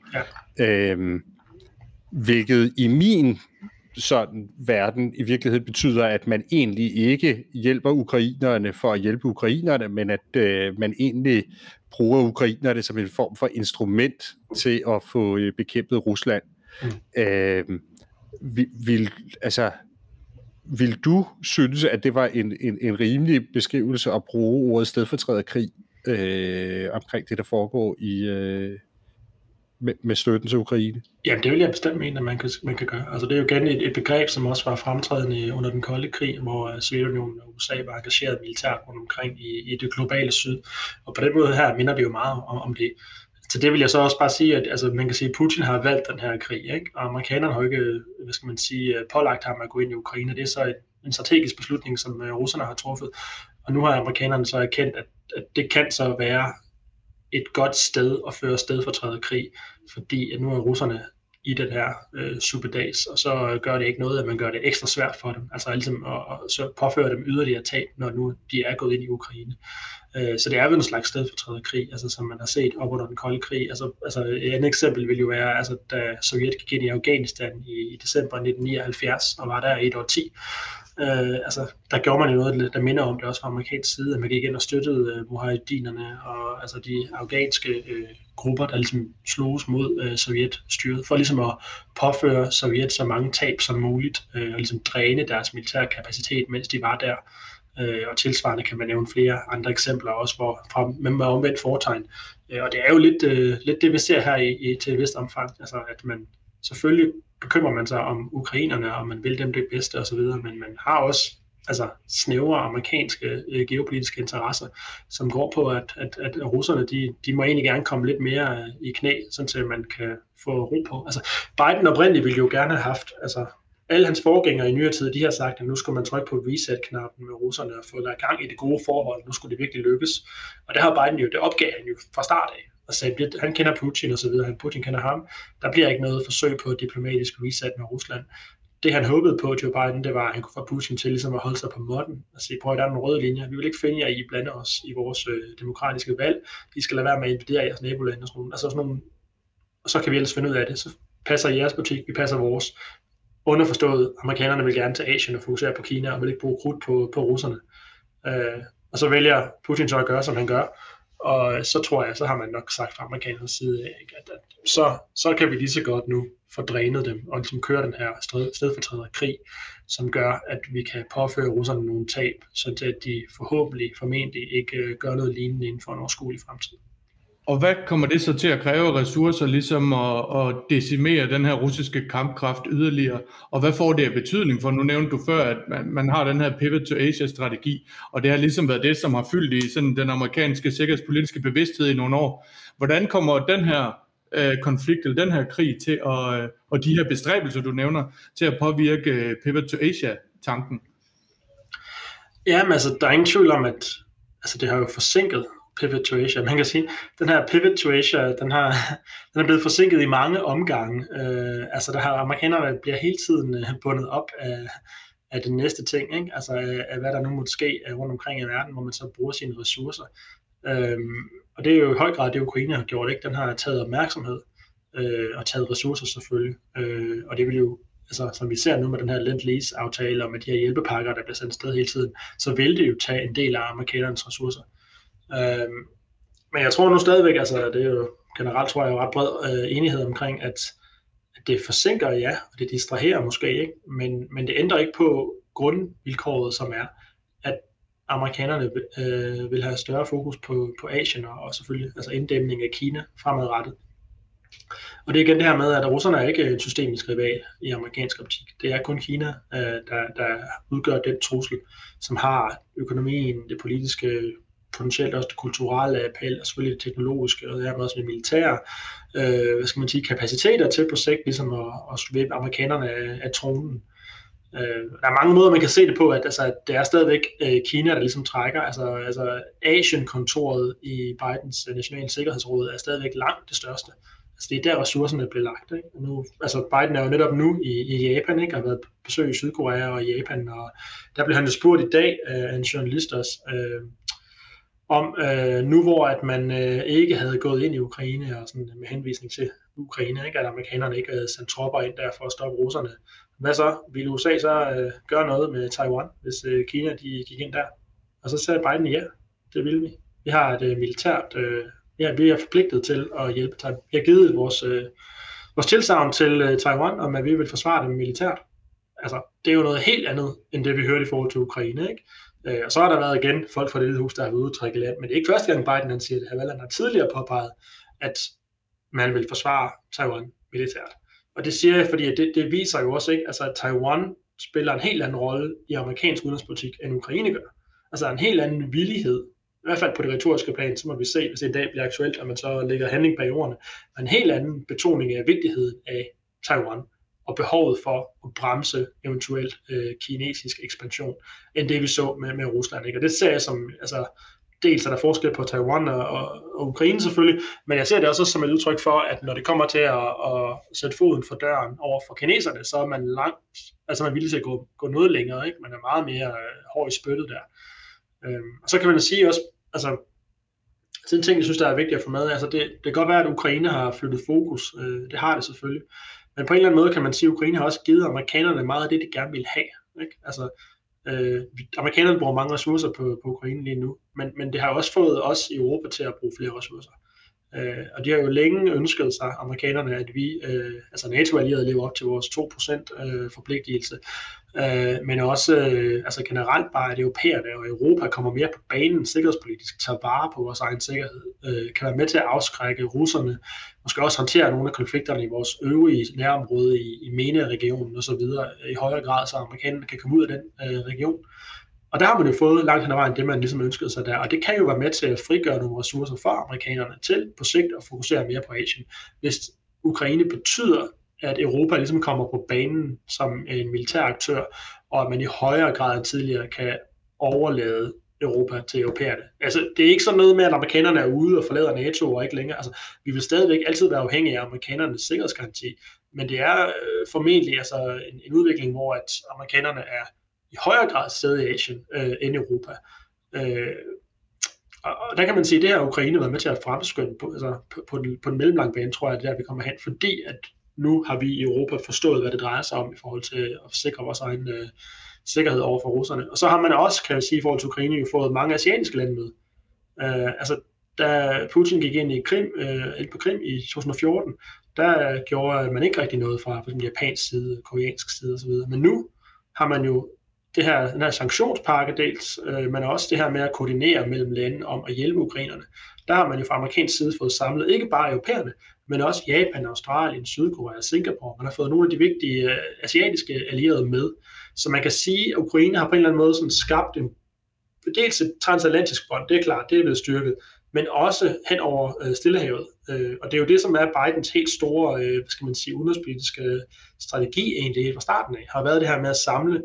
Ja. Øh, hvilket i min sådan verden i virkeligheden betyder, at man egentlig ikke hjælper ukrainerne for at hjælpe ukrainerne, men at øh, man egentlig bruger ukrainerne som en form for instrument til at få øh, bekæmpet Rusland. Mm. Øh, vil, vil, altså, vil du synes, at det var en, en, en rimelig beskrivelse at bruge ordet stedfortræderkrig øh, omkring det, der foregår i, øh, med, med støtten til Ukraine? Jamen, det vil jeg bestemt mene, at man kan, man kan gøre. Altså, det er jo igen et, et begreb, som også var fremtrædende under den kolde krig, hvor uh, Sovjetunionen og USA var engageret militært rundt omkring i, i det globale syd. Og på den måde her minder det jo meget om, om det. Så det vil jeg så også bare sige, at altså, man kan sige, at Putin har valgt den her krig, ikke? og amerikanerne har ikke, hvad skal man sige, øh, pålagt ham at gå ind i Ukraine. Det er så en strategisk beslutning, som øh, russerne har truffet. Og nu har amerikanerne så erkendt, at, at det kan så være et godt sted at føre stedfortrædet krig, fordi at nu er russerne i den her øh, superdags, og så øh, gør det ikke noget, at man gør det ekstra svært for dem, altså ligesom at, at så påføre dem yderligere tab, når nu de er gået ind i Ukraine. Øh, så det er vel en slags stedfortrædet krig, altså som man har set op under den kolde krig. Altså, altså et andet eksempel vil jo være, altså, da Sovjet gik ind i Afghanistan i, i december 1979 og var der i et år 10, Øh, altså, der gjorde man jo noget, der minder om det også fra amerikansk side, at man gik ind og støttede øh, muhajidinerne og altså de afghanske øh, grupper, der ligesom sloges mod øh, Sovjetstyret, for ligesom at påføre Sovjet så mange tab som muligt, øh, og ligesom dræne deres militære kapacitet, mens de var der. Øh, og tilsvarende kan man nævne flere andre eksempler også, hvor fra, med, med omvendt foretegn. Øh, og det er jo lidt, øh, lidt det, vi ser her i, i til et vist omfang, altså at man selvfølgelig bekymrer man sig om ukrainerne, og man vil dem det bedste osv., men man har også altså snævre amerikanske øh, geopolitiske interesser, som går på, at, at, at russerne, de, de må egentlig gerne komme lidt mere øh, i knæ, sådan at man kan få ro på. Altså, Biden oprindeligt ville jo gerne have haft, altså alle hans forgængere i nyere tid, de har sagt, at nu skal man trykke på reset-knappen med russerne og få der gang i det gode forhold, nu skulle det virkelig lykkes. Og det har Biden jo, det opgav han jo fra start af og sagde, at han kender Putin og så videre, han Putin kender ham. Der bliver ikke noget forsøg på diplomatisk reset med Rusland. Det han håbede på, Joe Biden, det var, at han kunne få Putin til ligesom at holde sig på måtten og sige, prøv at der er nogle røde linjer. Vi vil ikke finde jer, I blande os i vores øh, demokratiske valg. I skal lade være med at invadere jeres nabolande og sådan noget. Altså sådan nogle, og så kan vi ellers finde ud af det. Så passer jeres butik, vi passer vores. Underforstået, amerikanerne vil gerne til Asien og fokusere på Kina og vil ikke bruge krudt på, på russerne. Øh, og så vælger Putin så at gøre, som han gør, og så tror jeg, så har man nok sagt fra amerikanernes side af, ikke, at, at så, så kan vi lige så godt nu få drænet dem, og ligesom køre den her stedfortræder krig, som gør, at vi kan påføre russerne nogle tab, så at de forhåbentlig, formentlig ikke øh, gør noget lignende inden for en overskuelig fremtid. Og hvad kommer det så til at kræve ressourcer, ligesom at, at decimere den her russiske kampkraft yderligere? Og hvad får det af betydning? For nu nævnte du før, at man, man har den her pivot to Asia-strategi, og det har ligesom været det, som har fyldt i sådan den amerikanske sikkerhedspolitiske bevidsthed i nogle år. Hvordan kommer den her øh, konflikt, eller den her krig til at, øh, og de her bestræbelser, du nævner, til at påvirke øh, pivot to Asia-tanken? Jamen altså, der er ingen tvivl om, at altså, det har jo forsinket pivot to Asia. Man kan sige, den her pivot to Asia, den, har, den er blevet forsinket i mange omgange. Øh, altså der har amerikanerne bliver hele tiden øh, bundet op af, af den næste ting, ikke? altså af, af hvad der nu måtte ske øh, rundt omkring i verden, hvor man så bruger sine ressourcer. Øh, og det er jo i høj grad det, Ukraine har gjort. Ikke? Den har taget opmærksomhed øh, og taget ressourcer selvfølgelig. Øh, og det vil jo altså, som vi ser nu med den her Lend-Lease-aftale og med de her hjælpepakker, der bliver sendt sted hele tiden, så vil det jo tage en del af amerikanernes ressourcer. Øhm, men jeg tror nu stadigvæk, altså det er jo generelt tror jeg ret bred øh, enighed omkring, at, at det forsinker, ja, og det distraherer måske ikke, men, men det ændrer ikke på grundvilkåret, som er, at amerikanerne øh, vil have større fokus på, på Asien og, og selvfølgelig altså inddæmning af Kina fremadrettet. Og det er igen det her med, at russerne er ikke en systemisk rival i amerikansk optik. Det er kun Kina, øh, der, der udgør den trussel, som har økonomien, det politiske, potentielt også det kulturelle appel, og selvfølgelig det teknologiske, og dermed også med militære, øh, hvad skal man sige, kapaciteter til på sigt, ligesom at, at svæbe amerikanerne af, af tronen. Øh, der er mange måder, man kan se det på, at altså, det er stadigvæk øh, Kina, der ligesom trækker. Altså, altså Asien-kontoret i Bidens øh, nationale sikkerhedsråd er stadigvæk langt det største. Altså, det er der, ressourcerne bliver lagt. Ikke? Og nu, altså, Biden er jo netop nu i, i Japan, ikke? har været på besøg i Sydkorea og Japan, og der blev han jo spurgt i dag af en journalist også, øh, om øh, nu hvor at man øh, ikke havde gået ind i Ukraine og sådan med henvisning til Ukraine, ikke? at amerikanerne ikke havde sendt tropper ind der for at stoppe russerne. Hvad så? Vil USA så øh, gøre noget med Taiwan, hvis øh, Kina de gik ind der? Og så sagde Biden, ja, det vil vi. Vi har et øh, militært øh, ja, vi er forpligtet til at hjælpe Taiwan. Vi har givet vores, øh, vores tilsavn til øh, Taiwan om, at vi vil forsvare dem militært. Altså, det er jo noget helt andet, end det vi hørte i forhold til Ukraine, ikke? Øh, og så har der været igen folk fra det hvide hus, der har været ude land, men det er ikke første gang Biden han siger det. Han har tidligere påpeget, at man vil forsvare Taiwan militært. Og det siger jeg, fordi det, det viser jo også, ikke, altså, at Taiwan spiller en helt anden rolle i amerikansk udenrigspolitik, end Ukraine gør. Altså en helt anden villighed i hvert fald på det retoriske plan, så må vi se, hvis det en dag bliver aktuelt, at man så lægger handling bag ordene. Men en helt anden betoning af vigtigheden af Taiwan og behovet for at bremse eventuelt øh, kinesisk ekspansion, end det vi så med, med Rusland. Ikke? Og det ser jeg som, altså, dels er der forskel på Taiwan og, og, og Ukraine selvfølgelig, men jeg ser det også som et udtryk for, at når det kommer til at, at sætte foden for døren over for kineserne, så er man langt, altså man er villig til at gå, gå noget længere, ikke? man er meget mere øh, hård i spyttet der. Øhm, og så kan man sige også, altså, sådan en ting, jeg synes, der er vigtigt at få med, altså det, det kan godt være, at Ukraine har flyttet fokus, øh, det har det selvfølgelig, men på en eller anden måde kan man sige, at Ukraine har også givet amerikanerne meget af det, de gerne vil have. Ikke? Altså, øh, amerikanerne bruger mange ressourcer på, på Ukraine lige nu, men, men det har også fået os i Europa til at bruge flere ressourcer. Øh, og de har jo længe ønsket sig, amerikanerne, at vi, øh, altså NATO-allierede, lever op til vores 2% øh, forpligtelse. Øh, men også øh, altså generelt bare, at europæerne og Europa kommer mere på banen sikkerhedspolitisk, tager vare på vores egen sikkerhed, øh, kan være med til at afskrække russerne, måske også håndtere nogle af konflikterne i vores øvrige nærområde i, i MENA-regionen osv. i højere grad, så amerikanerne kan komme ud af den øh, region. Og der har man jo fået langt hen ad vejen det, man ligesom ønskede sig der. Og det kan jo være med til at frigøre nogle ressourcer for amerikanerne til på sigt at fokusere mere på Asien. Hvis Ukraine betyder, at Europa ligesom kommer på banen som en militær aktør, og at man i højere grad end tidligere kan overlade Europa til europæerne. Altså, det er ikke sådan noget med, at amerikanerne er ude og forlader NATO og ikke længere. Altså, vi vil stadigvæk altid være afhængige af amerikanernes sikkerhedsgaranti, men det er øh, formentlig altså, en, en udvikling, hvor at amerikanerne er i højere grad sted i Asien øh, end Europa. Øh, og, og der kan man sige, at det har Ukraine været med til at fremskynde på, altså på, på, den, på den mellemlange bane, tror jeg, det der, vi kommer hen, fordi at nu har vi i Europa forstået, hvad det drejer sig om i forhold til at sikre vores egen øh, sikkerhed over for russerne. Og så har man også, kan jeg sige, i forhold til Ukraine, jo fået mange asiatiske lande med. Øh, altså, da Putin gik ind i Krim, øh, ind på Krim i 2014, der gjorde man ikke rigtig noget fra for eksempel japansk side, koreansk side osv. Men nu har man jo det her, den her sanktionspakke dels, øh, men også det her med at koordinere mellem lande om at hjælpe ukrainerne. Der har man jo fra amerikansk side fået samlet ikke bare europæerne, men også Japan, Australien, Sydkorea, Singapore. Man har fået nogle af de vigtige øh, asiatiske allierede med. Så man kan sige, at Ukraine har på en eller anden måde sådan skabt en, dels et transatlantisk bånd, det er klart, det er blevet styrket, men også hen over øh, Stillehavet. Øh, og det er jo det, som er Bidens helt store, øh, hvad skal man sige, udenrigspolitiske strategi egentlig fra starten af, har været det her med at samle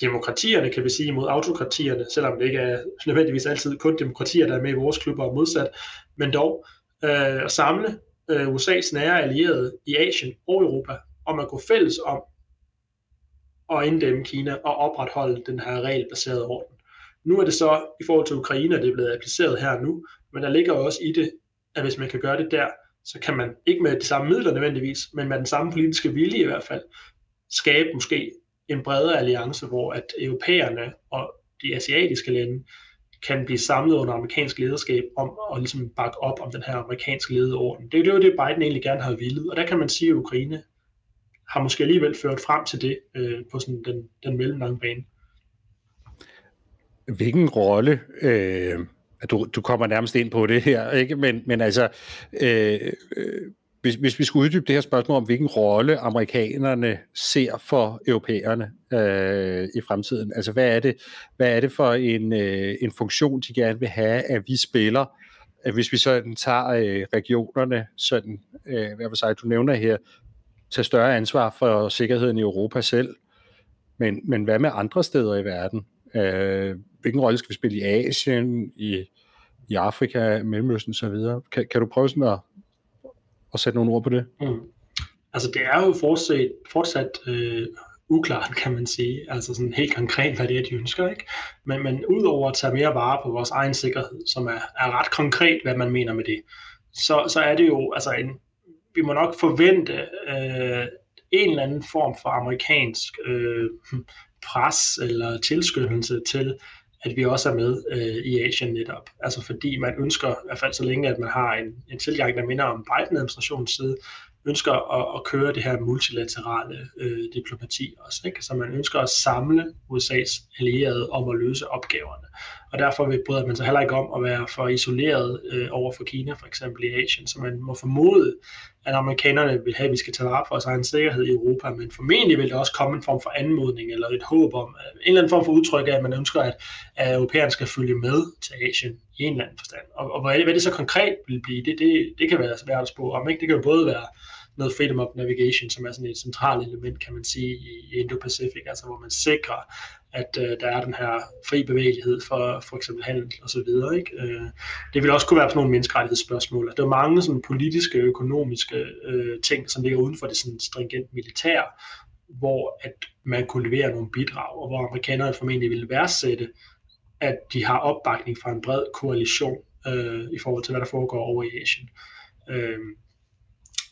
demokratierne, kan vi sige, mod autokratierne, selvom det ikke er nødvendigvis altid kun demokratier, der er med i vores klubber og modsat, men dog øh, at samle øh, USA's nære allierede i Asien og Europa om at gå fælles om at inddæmme Kina og opretholde den her regelbaserede orden. Nu er det så i forhold til Ukraine, det er blevet appliceret her nu, men der ligger også i det, at hvis man kan gøre det der, så kan man ikke med de samme midler nødvendigvis, men med den samme politiske vilje i hvert fald, skabe måske en bredere alliance, hvor at europæerne og de asiatiske lande, kan blive samlet under amerikansk lederskab om at ligesom bakke op om den her amerikanske lederorden. Det er jo det, Biden egentlig gerne har ville, og der kan man sige, at Ukraine har måske alligevel ført frem til det øh, på sådan den, den mellemlange bane. Hvilken rolle, øh, du, du kommer nærmest ind på det her, ikke? Men, men altså, øh, øh, hvis, hvis vi skulle uddybe det her spørgsmål om, hvilken rolle amerikanerne ser for europæerne øh, i fremtiden, altså hvad er det, hvad er det for en, øh, en funktion, de gerne vil have, at vi spiller, at hvis vi sådan tager øh, regionerne, sådan, øh, hvad vil sige, du nævner her, tage større ansvar for sikkerheden i Europa selv, men, men hvad med andre steder i verden? Øh, hvilken rolle skal vi spille i Asien, i, i Afrika, Mellemøsten osv.? Kan, kan du prøve sådan at, at sætte nogle ord på det? Mm. Altså det er jo fortsat, fortsat øh, uklart, kan man sige. Altså sådan helt konkret, hvad det er, de ønsker. Ikke? Men, men udover at tage mere vare på vores egen sikkerhed, som er, er ret konkret, hvad man mener med det, så, så er det jo altså en, vi må nok forvente øh, en eller anden form for amerikansk øh, pres eller tilskyndelse til, at vi også er med øh, i Asien netop. Altså fordi man ønsker, i hvert fald så længe, at man har en, en tilgang, der minder om Biden-administrationens side, ønsker at, at køre det her multilaterale øh, diplomati også. Ikke? Så man ønsker at samle USA's allierede om at løse opgaverne. Og derfor bryder man sig heller ikke om at være for isoleret øh, over for Kina, for eksempel i Asien. Så man må formode, at amerikanerne vil have, at vi skal tage vare på vores egen sikkerhed i Europa, men formentlig vil der også komme en form for anmodning eller et håb om, øh, en eller anden form for udtryk af, at man ønsker, at, at europæerne skal følge med til Asien i en eller anden forstand. Og, og hvad, det, hvad det så konkret vil blive, det, det, det kan være svært at spå om. Ikke? Det kan jo både være noget freedom of navigation, som er sådan et centralt element, kan man sige, i Indo-Pacific, altså hvor man sikrer, at øh, der er den her fri bevægelighed for for eksempel handel og så videre. Ikke? Øh, det vil også kunne være sådan nogle menneskerettighedsspørgsmål. Der er mange sådan politiske, økonomiske øh, ting, som ligger uden for det sådan stringent militær, hvor at man kunne levere nogle bidrag, og hvor amerikanerne formentlig ville værdsætte, at de har opbakning fra en bred koalition øh, i forhold til, hvad der foregår over i Asien. Øh,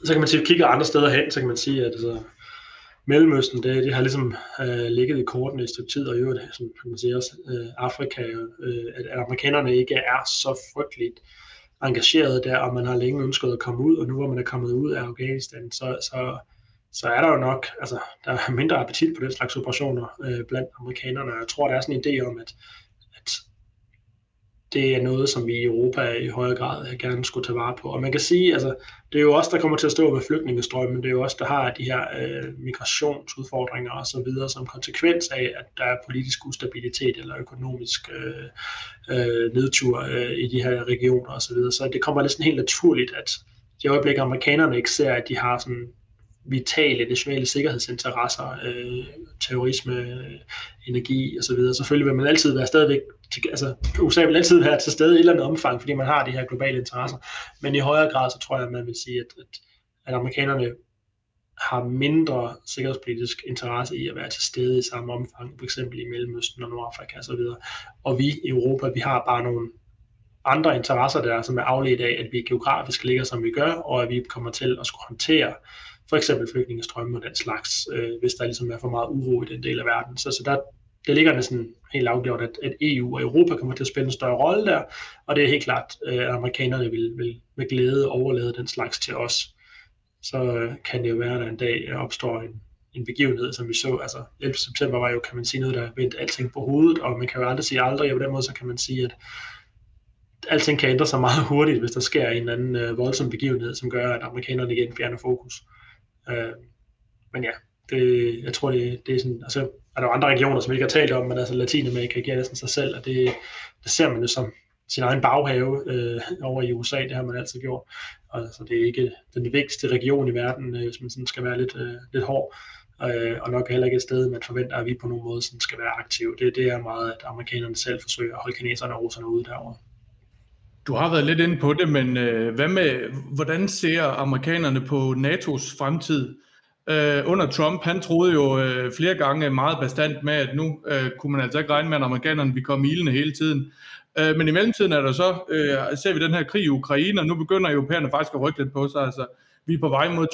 så kan man sige, at kigger andre steder hen, så kan man sige, at altså, Mellemøsten, det, det har ligesom øh, ligget i kortene i stykke tid, og i øvrigt, som man siger også, øh, Afrika, øh, at, at amerikanerne ikke er så frygteligt engageret der, og man har længe ønsket at komme ud, og nu hvor man er kommet ud af Afghanistan, så, så, så er der jo nok, altså der er mindre appetit på den slags operationer øh, blandt amerikanerne, jeg tror, der er sådan en idé om, at det er noget, som vi i Europa i højere grad øh, gerne skulle tage vare på. Og man kan sige, altså, det er jo også der kommer til at stå med flygtningestrømmen, det er jo også der har de her øh, migrationsudfordringer og så videre som konsekvens af, at der er politisk ustabilitet eller økonomisk øh, øh, nedtur øh, i de her regioner og så videre. Så det kommer lidt sådan helt naturligt, at i øjeblikket amerikanerne ikke ser, at de har sådan vitale nationale sikkerhedsinteresser, øh, terrorisme, øh, energi osv. Selvfølgelig vil man altid være stadigvæk, til, altså USA vil altid være til stede i et eller andet omfang, fordi man har de her globale interesser. Men i højere grad, så tror jeg, at man vil sige, at, at, at amerikanerne har mindre sikkerhedspolitisk interesse i at være til stede i samme omfang, f.eks. i Mellemøsten og Nordafrika osv. Og vi i Europa, vi har bare nogle andre interesser der, som er afledt af, at vi geografisk ligger, som vi gør, og at vi kommer til at skulle håndtere for eksempel flygtningestrømme og den slags, øh, hvis der ligesom er for meget uro i den del af verden. Så, så der, det ligger næsten helt afgjort, at, at EU og Europa kommer til at spille en større rolle der, og det er helt klart, øh, at amerikanerne vil, vil med glæde overlade den slags til os. Så øh, kan det jo være, at der en dag opstår en, en begivenhed, som vi så, altså 11. september var jo, kan man sige, noget, der vendte alting på hovedet, og man kan jo aldrig sige aldrig, og på den måde, så kan man sige, at alting kan ændre sig meget hurtigt, hvis der sker en eller anden øh, voldsom begivenhed, som gør, at amerikanerne igen fjerner fokus. Øh, men ja, det, jeg tror, det, det er sådan, altså, er der andre regioner, som vi ikke har talt om, men altså Latinamerika giver næsten sig selv, og det, det ser man jo som sin egen baghave øh, over i USA, det har man altid gjort. Og, altså, det er ikke den vigtigste region i verden, øh, hvis man sådan skal være lidt, øh, lidt hård, øh, og nok heller ikke et sted, man forventer, at vi på nogen måde sådan skal være aktive. Det, det er meget, at amerikanerne selv forsøger at holde kineserne og russerne ude derovre. Du har været lidt inde på det, men øh, hvad med, hvordan ser amerikanerne på NATO's fremtid? Øh, under Trump, han troede jo øh, flere gange meget bestandt med, at nu øh, kunne man altså ikke regne med, at amerikanerne ville komme ilende hele tiden. Øh, men i mellemtiden er der så, øh, ser vi den her krig i Ukraine, og nu begynder europæerne faktisk at rykke lidt på sig. Altså, vi er på vej mod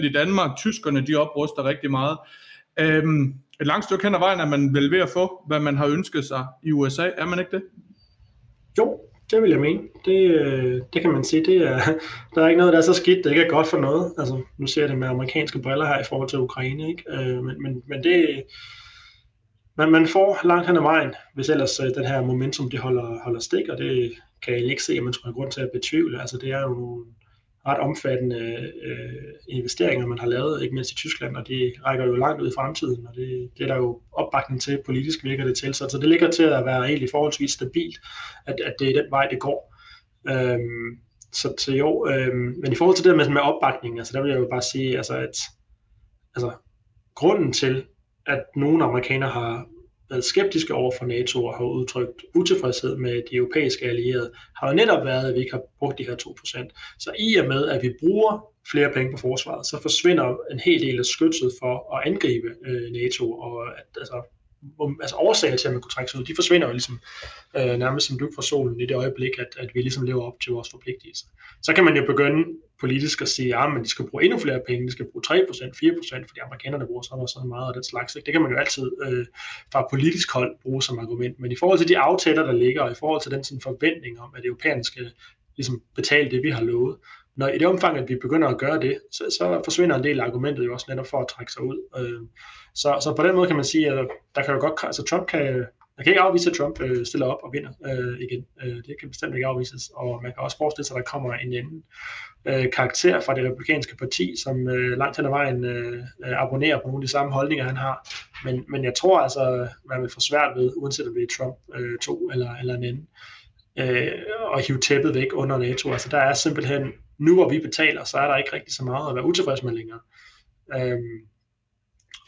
2% i Danmark. Tyskerne, de opruster rigtig meget. Øh, et langt stykke hen ad vejen er man vel ved at få, hvad man har ønsket sig i USA, er man ikke det? Jo, det vil jeg mene. Det, øh, det kan man sige. Det er, der er ikke noget, der er så skidt, det ikke er godt for noget. Altså, nu ser jeg det med amerikanske briller her i forhold til Ukraine. Ikke? Øh, men, men, men det, man, man får langt hen ad vejen, hvis ellers øh, den her momentum det holder, holder stik, og det kan jeg ikke se, at man skulle have grund til at betvivle. Altså, det er jo nogle ret omfattende øh, investeringer, man har lavet, ikke mindst i Tyskland, og det rækker jo langt ud i fremtiden, og det, det er der jo opbakning til, politisk virker det til, så, så det ligger til at være egentlig forholdsvis stabilt, at, at det er den vej, det går. Øhm, så, så jo, øhm, men i forhold til det med, med opbakning, altså der vil jeg jo bare sige, altså at altså, grunden til, at nogle amerikanere har været skeptiske over for NATO og har udtrykt utilfredshed med de europæiske allierede, har jo netop været, at vi ikke har brugt de her 2%. Så i og med, at vi bruger flere penge på forsvaret, så forsvinder en hel del af skytset for at angribe øh, NATO, og at, altså, altså årsager til, at man kunne trække sig ud, de forsvinder jo ligesom øh, nærmest som duk fra solen i det øjeblik, at, at vi ligesom lever op til vores forpligtelser. Så kan man jo begynde politisk at sige, at ja, de skal bruge endnu flere penge, de skal bruge 3%, 4%, fordi amerikanerne bruger så meget, sådan meget og den slags. Ikke? Det kan man jo altid øh, fra politisk hold bruge som argument. Men i forhold til de aftaler, der ligger, og i forhold til den sådan forventning om, at europæerne skal ligesom betale det, vi har lovet, når i det omfang, at vi begynder at gøre det, så, så forsvinder en del af argumentet jo også netop for at trække sig ud. Øh, så, så på den måde kan man sige, at der kan jo godt, altså Trump kan, man kan ikke afvise, at Trump øh, stiller op og vinder øh, igen. Øh, det kan bestemt ikke afvises, og man kan også forestille sig, at der kommer en anden øh, karakter fra det republikanske parti, som øh, langt hen ad vejen øh, øh abonnerer på nogle af de samme holdninger, han har. Men, men jeg tror altså, man vil få svært ved, uanset om det er Trump øh, 2 eller, eller en anden, øh, at hive tæppet væk under NATO. Altså der er simpelthen, nu hvor vi betaler, så er der ikke rigtig så meget at være utilfreds med længere. Øh,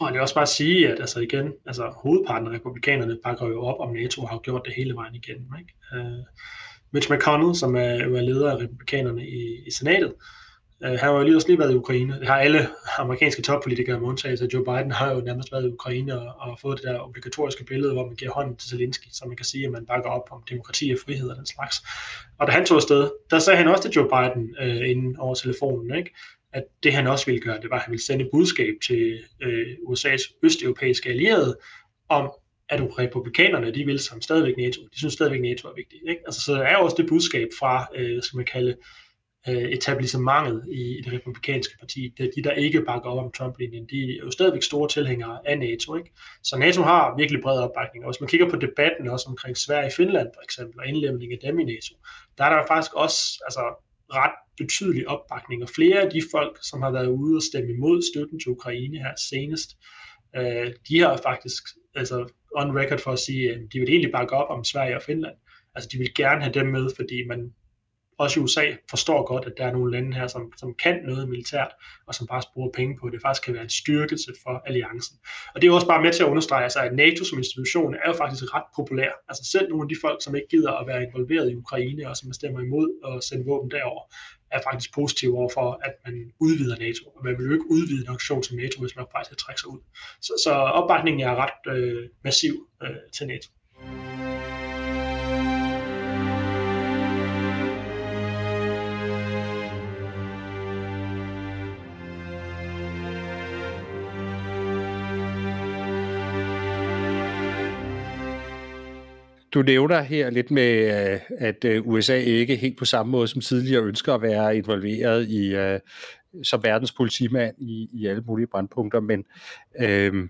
og jeg vil også bare sige, at altså igen, altså hovedparten af republikanerne bakker jo op om NATO og har gjort det hele vejen igennem. Ikke? Uh, Mitch McConnell, som er, er leder af republikanerne i, i senatet, uh, han har jo lige også lige været i Ukraine. Det har alle amerikanske toppolitikere med undtagelse. Joe Biden har jo nærmest været i Ukraine og, og fået det der obligatoriske billede, hvor man giver hånden til Zelensky, så man kan sige, at man bakker op om demokrati og frihed og den slags. Og da han tog afsted, der sagde han også til Joe Biden uh, inden over telefonen, ikke? At det han også ville gøre, det var, at han ville sende et budskab til øh, USA's østeuropæiske allierede om, at republikanerne, de vil som stadigvæk NATO. De synes stadigvæk, NATO er vigtigt. Ikke? Altså, så der er også det budskab fra, øh, skal man kalde øh, etablissementet i, i det republikanske parti. Det er de, der ikke bakker op om Trump-linjen. De er jo stadigvæk store tilhængere af NATO. Ikke? Så NATO har virkelig bred opbakning. Og hvis man kigger på debatten også omkring Sverige og Finland for eksempel, og indlemning af dem i NATO, der er der faktisk også altså, ret betydelig opbakning, og flere af de folk, som har været ude og stemme imod støtten til Ukraine her senest, øh, de har faktisk altså on record for at sige, at de vil egentlig bakke op om Sverige og Finland. Altså de vil gerne have dem med, fordi man også i USA forstår godt, at der er nogle lande her, som, som kan noget militært, og som bare bruger penge på, at det faktisk kan være en styrkelse for alliancen. Og det er også bare med til at understrege, altså, at NATO som institution er jo faktisk ret populær. Altså selv nogle af de folk, som ikke gider at være involveret i Ukraine, og som stemmer imod at sende våben derover, er faktisk positive overfor, at man udvider NATO. Og man vil jo ikke udvide en organisation som NATO, hvis man faktisk trækker sig ud. Så, så opbakningen er ret øh, massiv øh, til NATO. Du nævner her lidt med, øh, at øh, USA ikke helt på samme måde som tidligere ønsker at være involveret i øh, som verdens politimand i, i alle mulige brandpunkter, men øh,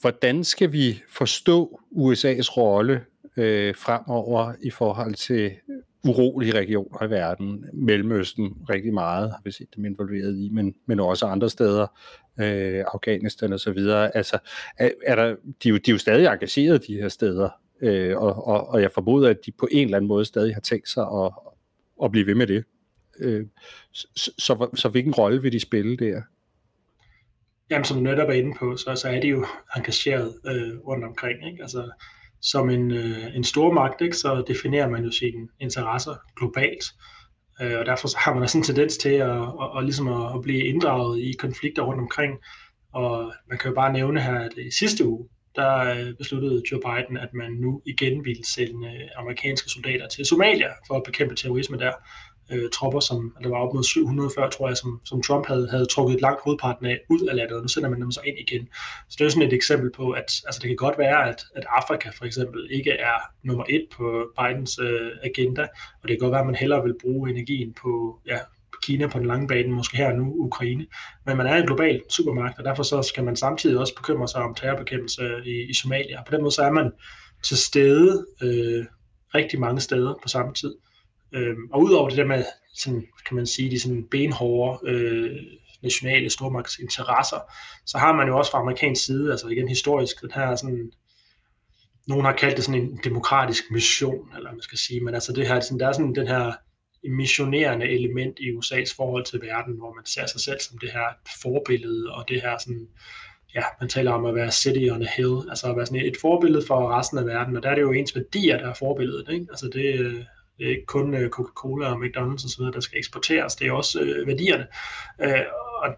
hvordan skal vi forstå USA's rolle øh, fremover i forhold til urolige regioner i verden, Mellemøsten rigtig meget, har vi set dem involveret i, men, men også andre steder, øh, Afghanistan og så videre. Altså, er, er der, de, er jo, de er jo stadig engageret de her steder, øh, og, og, og jeg formoder, at de på en eller anden måde stadig har tænkt sig at, at blive ved med det. Øh, så, så, så hvilken rolle vil de spille der? Jamen, som du netop er inde på, så, så er de jo engageret øh, rundt omkring. Ikke? Altså, som en, øh, en stor magt, ikke, så definerer man jo sine interesser globalt. Øh, og derfor så har man også en tendens til at, at, at, at, ligesom at, at blive inddraget i konflikter rundt omkring. Og man kan jo bare nævne her, at i sidste uge, der øh, besluttede Joe Biden, at man nu igen ville sende øh, amerikanske soldater til Somalia for at bekæmpe terrorisme der. øh, tropper, som der var op mod 700 før, tror jeg, som, som Trump havde, havde trukket langt hovedparten af ud af landet, og nu sender man dem så ind igen. Så det er sådan et eksempel på, at altså, det kan godt være, at, at Afrika for eksempel ikke er nummer et på Bidens øh, agenda, og det kan godt være, at man hellere vil bruge energien på, ja, Kina på den lange bane, måske her nu Ukraine. Men man er en global supermagt, og derfor så skal man samtidig også bekymre sig om terrorbekæmpelse øh, i, i Somalia. På den måde så er man til stede øh, rigtig mange steder på samme tid. Øh, og udover det der med, sådan, kan man sige, de sådan benhårde øh, nationale stormagtsinteresser, så har man jo også fra amerikansk side, altså igen historisk, den her sådan, nogen har kaldt det sådan en demokratisk mission, eller man skal sige, men altså det her, sådan, der er sådan den her missionerende element i USA's forhold til verden, hvor man ser sig selv som det her forbillede, og det her sådan, ja, man taler om at være city on a hill, altså at være sådan et forbillede for resten af verden, og der er det jo ens værdier, der er forbilledet, ikke? Altså det, det er ikke kun øh, Coca-Cola og McDonald's osv., der skal eksporteres, det er også øh, værdierne. Øh, og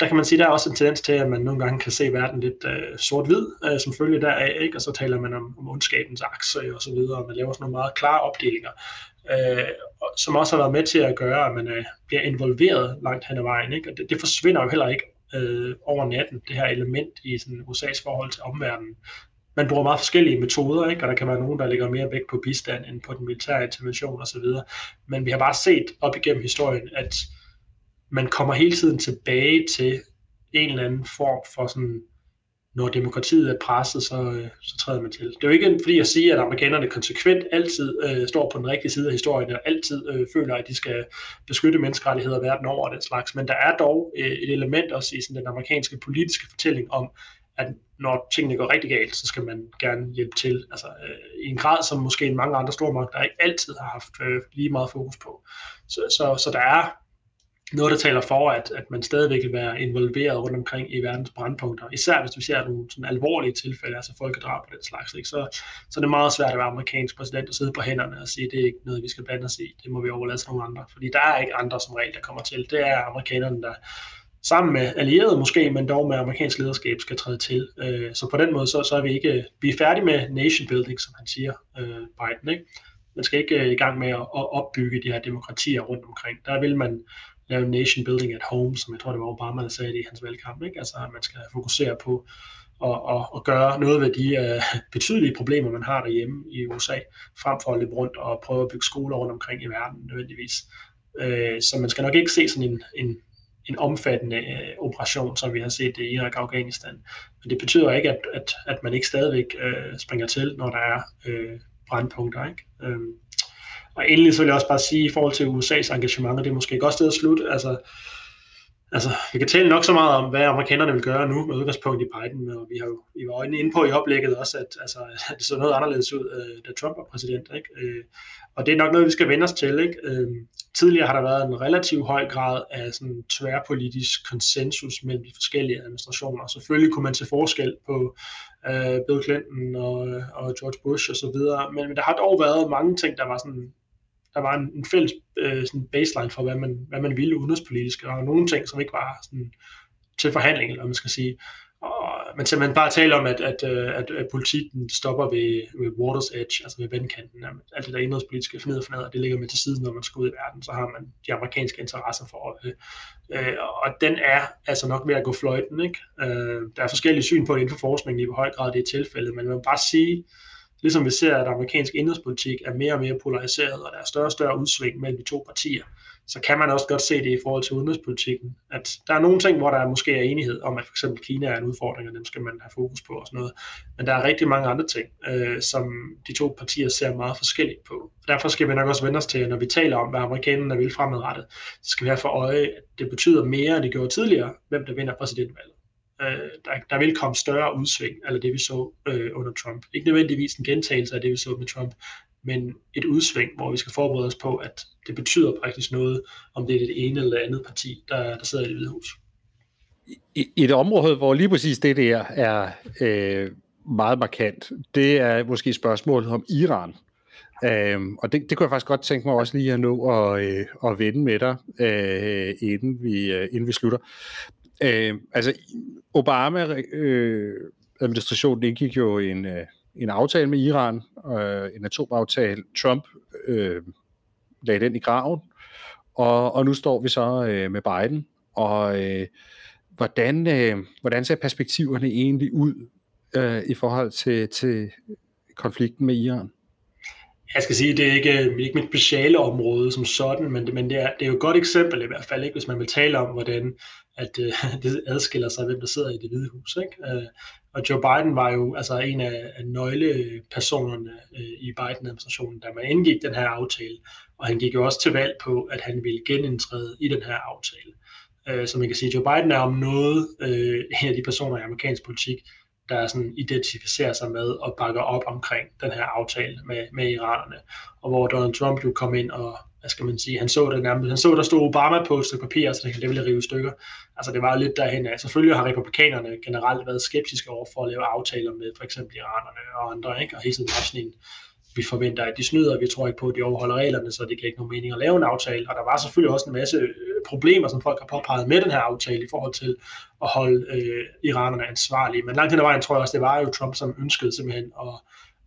der kan man sige, der er også en tendens til, at man nogle gange kan se verden lidt øh, sort-hvid, øh, som følge deraf, ikke? og så taler man om, om ondskabens akse og så videre, og man laver sådan nogle meget klare opdelinger, øh, som også har været med til at gøre, at man øh, bliver involveret langt hen ad vejen. Ikke? Og det, det forsvinder jo heller ikke øh, over natten, det her element i sådan, USA's forhold til omverdenen. Man bruger meget forskellige metoder, ikke? og der kan være nogen, der lægger mere vægt på bistand end på den militære intervention osv. Men vi har bare set op igennem historien, at man kommer hele tiden tilbage til en eller anden form for sådan når demokratiet er presset, så, øh, så træder man til. Det er jo ikke fordi jeg siger, at amerikanerne konsekvent altid øh, står på den rigtige side af historien, og altid øh, føler, at de skal beskytte menneskerettigheder verden over og den slags, men der er dog øh, et element også i sådan den amerikanske politiske fortælling om, at når tingene går rigtig galt, så skal man gerne hjælpe til. Altså øh, i en grad, som måske mange andre stormagter ikke altid har haft øh, lige meget fokus på. Så, så, så der er noget, der taler for, at, at man stadigvæk vil være involveret rundt omkring i verdens brandpunkter. Især hvis vi ser nogle sådan alvorlige tilfælde, altså folkedrab og den slags, ikke? Så, så er det meget svært at være amerikansk præsident og sidde på hænderne og sige, det er ikke noget, vi skal blande os i. Det må vi overlade til nogle andre. Fordi der er ikke andre som regel, der kommer til. Det er amerikanerne, der sammen med allierede måske, men dog med amerikansk lederskab skal træde til. Øh, så på den måde, så, så er vi ikke, vi er færdige med nation building, som han siger, øh, Biden, ikke? Man skal ikke øh, i gang med at opbygge de her demokratier rundt omkring. Der vil man lave nation building at home, som jeg tror, det var Obama, der sagde det i hans valgkamp. Ikke? Altså, at man skal fokusere på at, at, at gøre noget ved de uh, betydelige problemer, man har derhjemme i USA, frem for at løbe rundt og prøve at bygge skoler rundt omkring i verden nødvendigvis. Uh, så man skal nok ikke se sådan en, en, en omfattende uh, operation, som vi har set i Irak og Afghanistan. Men det betyder ikke, at, at, at man ikke stadigvæk uh, springer til, når der er uh, brandpunkter. Ikke? Uh, og endelig så vil jeg også bare sige, i forhold til USA's engagement, og det er måske et godt sted at slutte, altså, altså, vi kan tale nok så meget om, hvad amerikanerne vil gøre nu med udgangspunkt i Biden, og vi har jo vi var inde på i oplægget også, at, altså, at det så noget anderledes ud, øh, da Trump var præsident. Ikke? Øh, og det er nok noget, vi skal vende os til. Ikke? Øh, tidligere har der været en relativ høj grad af sådan tværpolitisk konsensus mellem de forskellige administrationer. Selvfølgelig kunne man se forskel på øh, Bill Clinton og, og George Bush osv., men, men der har dog været mange ting, der var sådan der var en, en fælles øh, sådan baseline for, hvad man, hvad man ville udenrigspolitisk, og nogle ting, som ikke var sådan, til forhandling, eller man skal sige. Og man simpelthen bare taler om, at, at, øh, at, at politikken stopper ved, ved water's edge, altså ved vandkanten. Alt det der indrigspolitiske fnid og det ligger med til siden, når man skal ud i verden. Så har man de amerikanske interesser for det. Øh, og den er altså nok ved at gå fløjten. Ikke? Øh, der er forskellige syn på det inden for forskningen, i hvor høj grad det er tilfældet, men man må bare sige, ligesom vi ser, at amerikansk indrigspolitik er mere og mere polariseret, og der er større og større udsving mellem de to partier, så kan man også godt se det i forhold til udenrigspolitikken, at der er nogle ting, hvor der måske er enighed om, at for eksempel Kina er en udfordring, og dem skal man have fokus på og sådan noget. Men der er rigtig mange andre ting, øh, som de to partier ser meget forskelligt på. Derfor skal vi nok også vende os til, at når vi taler om, hvad amerikanerne vil fremadrettet, så skal vi have for øje, at det betyder mere, end det gjorde tidligere, hvem der vinder præsidentvalget øh, der, der vil komme større udsving, eller det vi så øh, under Trump. Ikke nødvendigvis en gentagelse af det, vi så med Trump, men et udsving, hvor vi skal forberede os på, at det betyder praktisk noget, om det er det ene eller det andet parti, der, der sidder i det hvide hus. I, I et område, hvor lige præcis det der er øh, meget markant, det er måske spørgsmålet om Iran. Øhm, og det, det kunne jeg faktisk godt tænke mig også lige at nå at, øh, at vende med dig, øh, inden, vi, øh, inden vi slutter. Øh, altså, Obama-administrationen øh, indgik jo en, øh, en aftale med Iran, øh, en atomaftale. Trump øh, lagde den i graven, Og, og nu står vi så øh, med Biden, og øh, hvordan, øh, hvordan ser perspektiverne egentlig ud øh, i forhold til, til konflikten med Iran? Jeg skal sige, det er ikke, øh, ikke mit speciale område som sådan, men, men det, er, det er jo et godt eksempel i hvert fald, ikke, hvis man vil tale om, hvordan at, øh, det adskiller sig, hvem der sidder i det hvide hus. Ikke? Øh, og Joe Biden var jo altså en af, af nøglepersonerne øh, i Biden-administrationen, da man indgik den her aftale, og han gik jo også til valg på, at han ville genindtræde i den her aftale. Øh, så man kan sige, at Joe Biden er om noget øh, en af de personer i amerikansk politik, der sådan identificerer sig med og bakker op omkring den her aftale med, med iranerne. Og hvor Donald Trump jo kom ind og, hvad skal man sige, han så det nærmest, han så, der stod Obama på et papir, så det ville rive stykker. Altså det var lidt derhen af. Selvfølgelig har republikanerne generelt været skeptiske over for at lave aftaler med for eksempel iranerne og andre, ikke? og hele tiden sådan en, vi forventer, at de snyder, vi tror ikke på, at de overholder reglerne, så det giver ikke nogen mening at lave en aftale. Og der var selvfølgelig også en masse øh, problemer, som folk har påpeget med den her aftale i forhold til at holde øh, iranerne ansvarlige. Men langt hen ad vejen tror jeg også, det var jo Trump, som ønskede simpelthen at,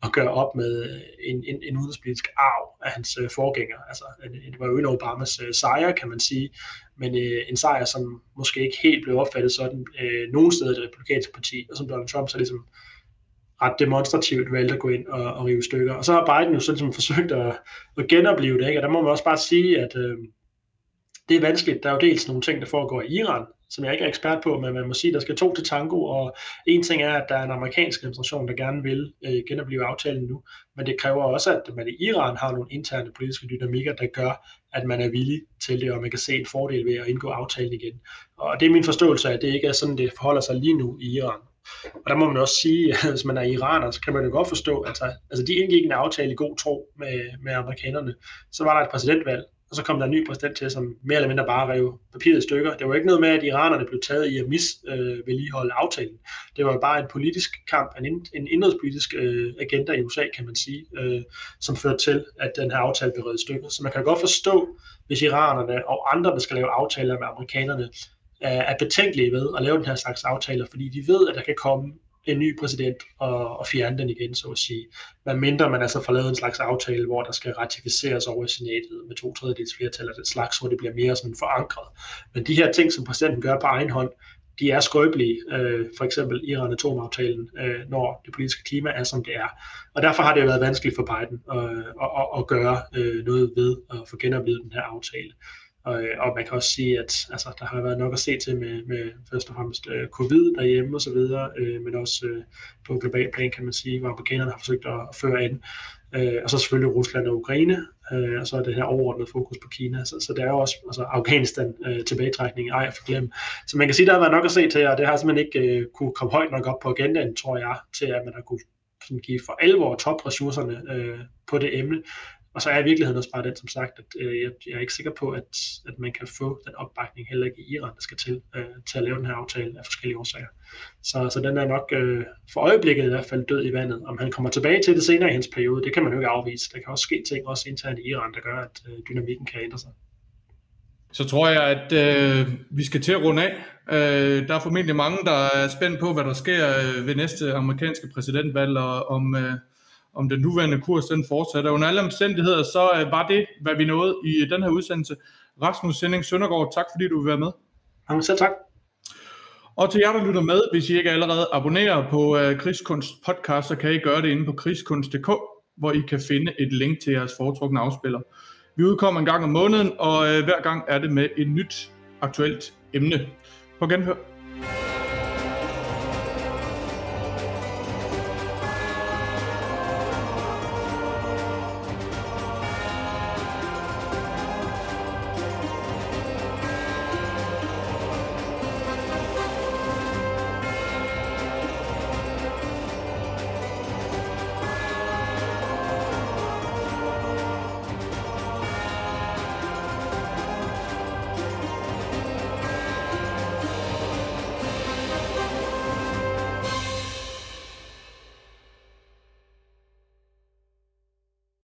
at gøre op med øh, en, en, en udenrigspolitisk arv af hans øh, forgænger. Altså, det var jo en Obamas øh, sejr, kan man sige, men øh, en sejr, som måske ikke helt blev opfattet sådan øh, nogen steder i det republikanske parti, og som Donald Trump så ligesom ret demonstrativt valgte at gå ind og, og rive stykker. Og så har Biden jo sådan som ligesom forsøgt at, at genopleve det, ikke? og der må man også bare sige, at øh, det er vanskeligt. Der er jo dels nogle ting, der foregår i Iran, som jeg ikke er ekspert på, men man må sige, at der skal to til tango, og en ting er, at der er en amerikansk administration, der gerne vil øh, genopleve aftalen nu, men det kræver også, at man i Iran har nogle interne politiske dynamikker, der gør, at man er villig til det, og man kan se en fordel ved at indgå aftalen igen. Og det er min forståelse af, at det ikke er sådan, det forholder sig lige nu i Iran. Og der må man også sige, at hvis man er iraner, så kan man jo godt forstå, at altså, de indgik en aftale i god tro med, med amerikanerne. Så var der et præsidentvalg, og så kom der en ny præsident til, som mere eller mindre bare rev papiret i stykker. Det var ikke noget med, at iranerne blev taget i at misvedligeholde øh, aftalen. Det var bare en politisk kamp, en, en indrigspolitisk øh, agenda i USA, kan man sige, øh, som førte til, at den her aftale blev revet i stykker. Så man kan godt forstå, hvis iranerne og andre, der skal lave aftaler med amerikanerne, er betænkelige ved at lave den her slags aftaler, fordi de ved, at der kan komme en ny præsident og, og fjerne den igen, så at sige. Men mindre man altså får lavet en slags aftale, hvor der skal ratificeres over i senatet med to tredjedels flertal eller den slags, hvor det bliver mere sådan forankret. Men de her ting, som præsidenten gør på egen hånd, de er skrøbelige, øh, for eksempel Iran-atomaftalen, øh, når det politiske klima er, som det er. Og derfor har det jo været vanskeligt for Biden øh, at, at, at gøre øh, noget ved at få genoplevet den her aftale. Og, øh, og man kan også sige, at altså, der har været nok at se til med, med først og fremmest øh, covid derhjemme og så videre, øh, men også øh, på global plan kan man sige, hvor amerikanerne har forsøgt at, at føre ind. Øh, og så selvfølgelig Rusland og Ukraine, øh, og så er det her overordnet fokus på Kina. Så, så der er jo også altså Afghanistan øh, tilbagetrækning, ej for glem. Så man kan sige, der har været nok at se til, og det har simpelthen ikke øh, kunne komme højt nok op på agendaen, tror jeg, til at man har kunne sådan give for alvor topressourcerne øh, på det emne. Og så er virkeligheden også bare den, som sagt, at øh, jeg, jeg er ikke sikker på, at, at man kan få den opbakning heller ikke i Iran, der skal til, øh, til at lave den her aftale af forskellige årsager. Så, så den er nok øh, for øjeblikket i hvert fald død i vandet. Om han kommer tilbage til det senere i hans periode, det kan man jo ikke afvise. Der kan også ske ting også internt i Iran, der gør, at øh, dynamikken kan ændre sig. Så tror jeg, at øh, vi skal til at runde af. Øh, der er formentlig mange, der er spændt på, hvad der sker øh, ved næste amerikanske præsidentvalg, og om, øh, om den nuværende kurs den fortsætter. Under alle omstændigheder, så øh, var det, hvad vi nåede i den her udsendelse. Rasmus Sending Søndergaard, tak fordi du vil være med. Jamen selv tak. Og til jer, der lytter med, hvis I ikke allerede abonnerer på uh, Krigskunst podcast, så kan I gøre det inde på krigskunst.dk, hvor I kan finde et link til jeres foretrukne afspiller. Vi udkommer en gang om måneden, og uh, hver gang er det med et nyt aktuelt emne. På genhør.